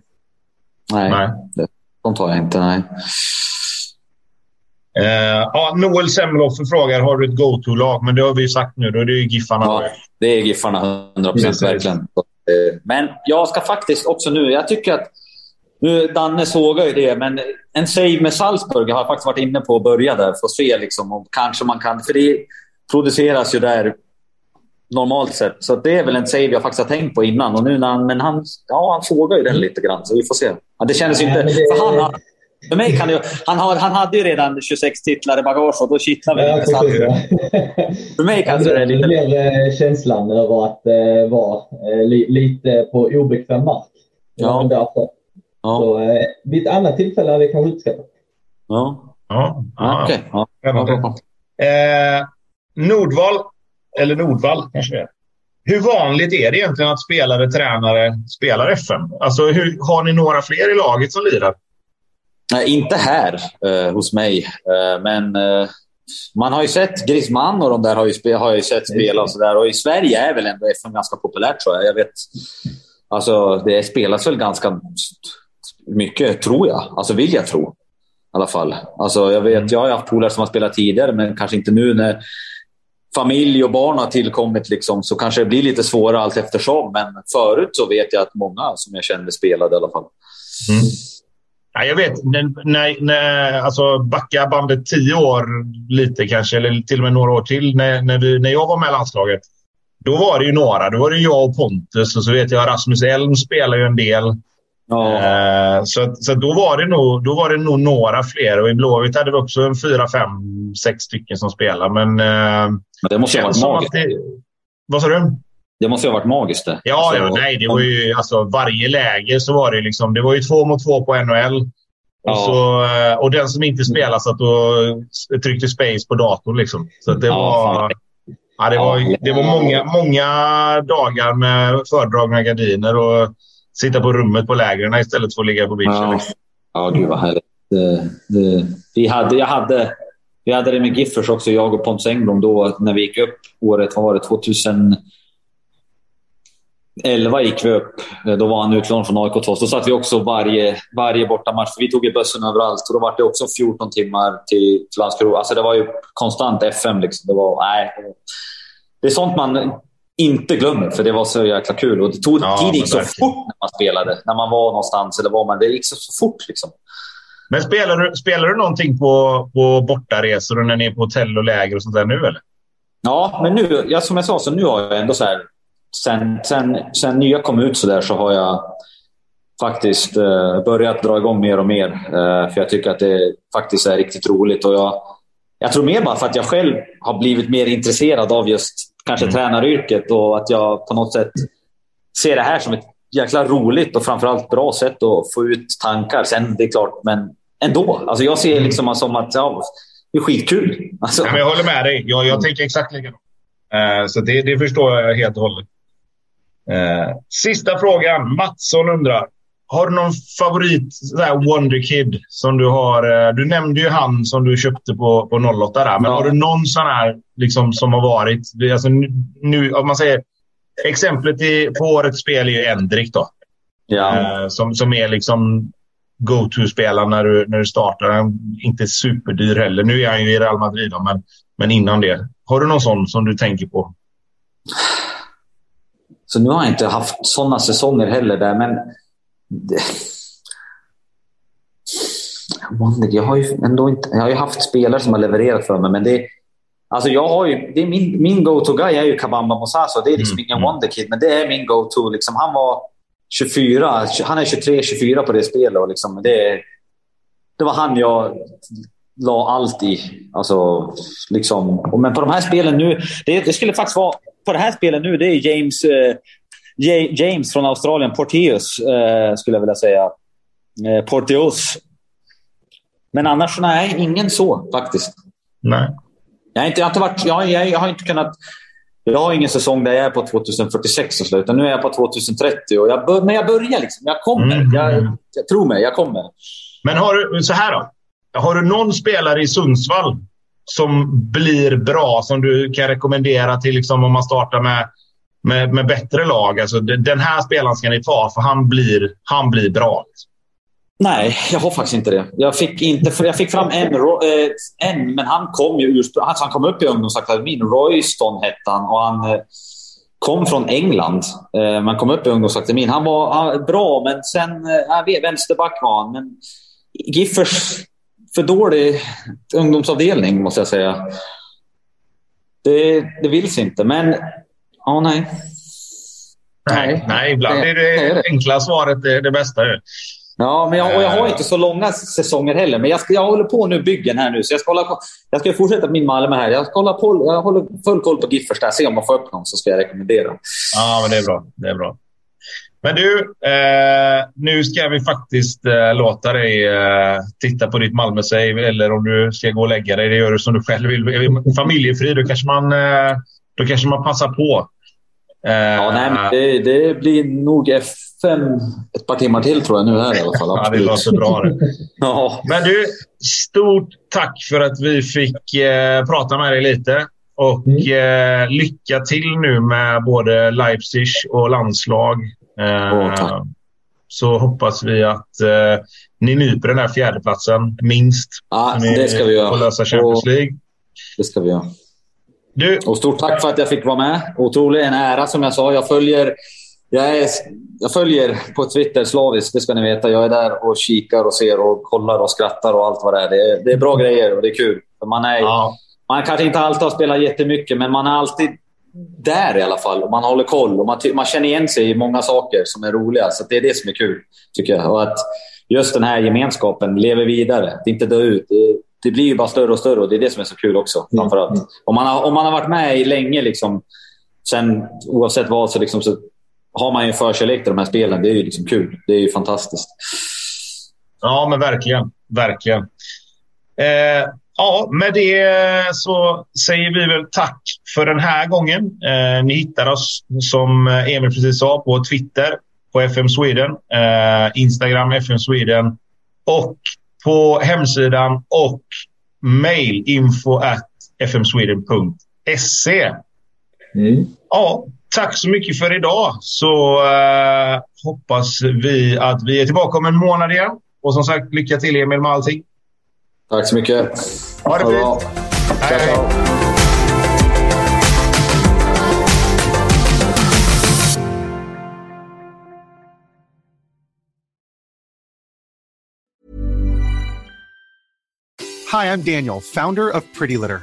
Nej, nej. Det, sånt har jag inte. Nej. Uh, ja, Noel Semmelhofer frågar, har du ett go-to-lag? Men det har vi ju sagt nu, då är det ju Giffarna. Ja, det är Giffarna, 100 procent verkligen. Eh, men jag ska faktiskt också nu, jag tycker att nu, Danne sågar ju det, men en save med Salzburg har jag faktiskt varit inne på att börja där för att se liksom, om kanske man kan... För det produceras ju där normalt sett. Så det är väl en save jag faktiskt har tänkt på innan. Och nu när han, men han, ja, han sågar ju den lite grann, så vi får se. Ja, det kändes inte... För han, för mig kan det, han, har, han hade ju redan 26 titlar i bagage och då kittlar väl ja, För mig kanske det är lite... mer eh, känslan över att eh, vara eh, li, lite på obekväm mark. Ja. Därför. Ja. Så, eh, vid ett annat tillfälle hade jag kanske uppskattat. Ja. Ja. ja. Okej. Okay. Ja. Eh, Nordval, eller Nordvall kanske det är. Hur vanligt är det egentligen att spelare, tränare spelar FM? Alltså, hur, har ni några fler i laget som lirar? Nej, inte här eh, hos mig, eh, men eh, man har ju sett Griezmann och de där har ju, har ju sett spela och sådär. Och i Sverige är väl ändå FM ganska populärt tror jag. Jag vet, alltså, det spelas väl ganska mycket, tror jag. Alltså vill jag tro. I alla fall. Alltså, jag, vet, mm. jag har haft polare som har spelat tidigare, men kanske inte nu när familj och barn har tillkommit. Liksom, så kanske det blir lite svårare allt eftersom. Men förut så vet jag att många som jag kände spelade i alla fall. Mm. Ja, jag vet, när, när, alltså backa bandet tio år lite kanske, eller till och med några år till, när, när, vi, när jag var med i landslaget. Då var det ju några. Då var det jag och Pontus och så vet jag Rasmus Elm spelar ju en del. Ja. Eh, så, så då, var det nog, då var det nog några fler. Och i Blåvitt hade vi också en fyra, fem, sex stycken som spelade. Men, eh, men det måste ha varit magiskt. Vad sa du? Det måste ha varit magiskt det. Ja, alltså, ja nej, det var ju alltså varje läge så var det liksom. Det var ju två mot två på NHL. Och, ja. så, eh, och den som inte spelade satt och tryckte space på datorn. Liksom. Så det var... Ja, det var, det var många, många dagar med fördragna gardiner och sitta på rummet på lägren istället för att ligga på beachen. Ja, liksom. ja gud vad härligt. Det, det, vi hade, jag hade, vi hade det med Giffers också, jag och Pontus Engblom, då när vi gick upp året, vad var det, 2000... 11 gick vi upp. Då var han utlånad från AIK till oss. Då satt vi också varje, varje bortamatch. Vi tog ju bussen överallt. Och då var det också 14 timmar till, till Landskrona. Alltså det var ju konstant FM. Liksom. Det, var, nej, det är sånt man inte glömmer, för det var så jäkla kul. Och det tog, ja, tiden gick så fort när man spelade. När man var någonstans eller var man. Det gick så, så fort. Liksom. Men spelar du, spelar du någonting på, på bortaresor och när ni är på hotell och läger och sånt där nu, eller? Ja, men nu, ja, som jag sa, så nu har jag ändå så här... Sen, sen, sen nya kom ut så där så har jag faktiskt eh, börjat dra igång mer och mer. Eh, för jag tycker att det faktiskt är riktigt roligt. Och jag, jag tror mer bara för att jag själv har blivit mer intresserad av just kanske mm. tränaryrket och att jag på något sätt ser det här som ett jäkla roligt och framförallt bra sätt att få ut tankar. Sen det är klart, men ändå. Alltså jag ser liksom som att ja, det är skitkul. Alltså. Ja, men jag håller med dig. Jag, jag tänker exakt likadant. Uh, så det, det, förstår jag helt och hållet. Uh, sista frågan. Mattsson undrar. Har du någon favorit Wonderkid som du har? Uh, du nämnde ju han som du köpte på, på 08 där. Men ja. har du någon sån här liksom, som har varit... Alltså, nu, om man säger, exemplet i, på årets spel är ju Endrik då. Ja. som, som är liksom go-to-spelare när du, när du startar. Han inte superdyr heller. Nu är han ju i Real Madrid, då, men, men innan det. Har du någon sån som du tänker på? Så nu har jag inte haft såna säsonger heller där, men... Jag har ju ändå inte... Jag har haft spelare som har levererat för mig, men det... Alltså jag har ju, det är min, min go-to-guy är ju Kabamba Mosaso. Det är liksom mm. ingen mm. wonderkid, men det är min go-to. Liksom, han var 24, han är 23-24 på det spelet. Och liksom, det, det var han jag la allt i. Alltså, liksom. Men på de här spelen nu, det, det, skulle faktiskt vara... På det här spelet nu, det är James, eh, James från Australien, Porteus, eh, skulle jag vilja säga. Eh, Porteus. Men annars, nej, ingen så faktiskt. Nej. Jag har inte, jag har inte, varit, jag, jag, jag har inte kunnat jag har ingen säsong där jag är på 2046 och så, utan nu är jag på 2030. Och jag bör, men jag börjar liksom. Jag kommer. Mm. Jag, jag tror mig, jag kommer. Men har du, så här då. Har du någon spelare i Sundsvall som blir bra, som du kan rekommendera till liksom, om man startar med, med, med bättre lag? Alltså, den här spelaren ska ni ta, för han blir, han blir bra. Nej, jag har faktiskt inte det. Jag fick, inte, jag fick fram en, eh, en men han kom ju ursprungligen... Alltså han kom upp i ungdomsakademin. Royston hette han och han eh, kom från England. Eh, man kom upp i ungdomsakademin. Han var bra, men sen... Eh, jag vet, vänsterback var han. Men Giffers för dålig ungdomsavdelning, måste jag säga. Det, det sig inte, men... Ja, nej. Nej, nej, ibland är det, det enkla svaret det, det bästa. Ja, men jag, och jag har inte så långa säsonger heller. Men jag, ska, jag håller på nu byggen här nu. Så jag ska, hålla på, jag ska fortsätta min Malmö här. Jag, ska hålla på, jag håller full koll på Giffers där. Se om man får upp någon så ska jag rekommendera. Ja, men det är bra. Det är bra. Men du, eh, nu ska vi faktiskt eh, låta dig eh, titta på ditt Malmö-save. Eller om du ska gå och lägga dig. Det gör du som du själv vill. Familjefri, då kanske man, eh, då kanske man passar på. ja, nej, det, det, blir nog fem, ett par timmar till tror jag nu här i alla fall. ja, det låter bra det. ja. Men du, stort tack för att vi fick eh, prata med dig lite. Och mm. eh, lycka till nu med både Leipzig och landslag. Oh, så hoppas vi att eh, ni nyper den här fjärdeplatsen minst. Ja, det ska vi göra. Och lösa Champions League. Det ska vi göra. Du. Och stort tack för att jag fick vara med. Otrolig en ära som jag sa. Jag följer jag, är, jag följer på Twitter slaviskt, det ska ni veta. Jag är där och kikar och ser och kollar och skrattar och allt vad det är. Det är, det är bra grejer och det är kul. Man, är, ja. man kanske inte alltid har spelat jättemycket, men man är alltid där i alla fall. Man håller koll och man, man känner igen sig i många saker som är roliga. Så det är det som är kul, tycker jag. Och att just den här gemenskapen lever vidare. Att inte dö ut. Det, det blir ju bara större och större och det är det som är så kul också. Mm. Framförallt. Om, man har, om man har varit med i länge, liksom, sen, oavsett vad, så, liksom, så har man ju en förkärlek till de här spelen. Det är ju liksom kul. Det är ju fantastiskt. Ja, men verkligen. Verkligen. Eh, ja, med det så säger vi väl tack för den här gången. Eh, ni hittar oss, som Emil precis sa, på Twitter på FM Sweden, eh, Instagram FM Sweden och på hemsidan och mail info at fmsweden.se. Mm. Ja, tack så mycket för idag. Så uh, hoppas vi att vi är tillbaka om en månad igen. Och som sagt, lycka till Emil med allting. Tack så mycket. Ha det fint. Hej. Ciao, Hi, I'm Daniel, founder of Pretty Litter.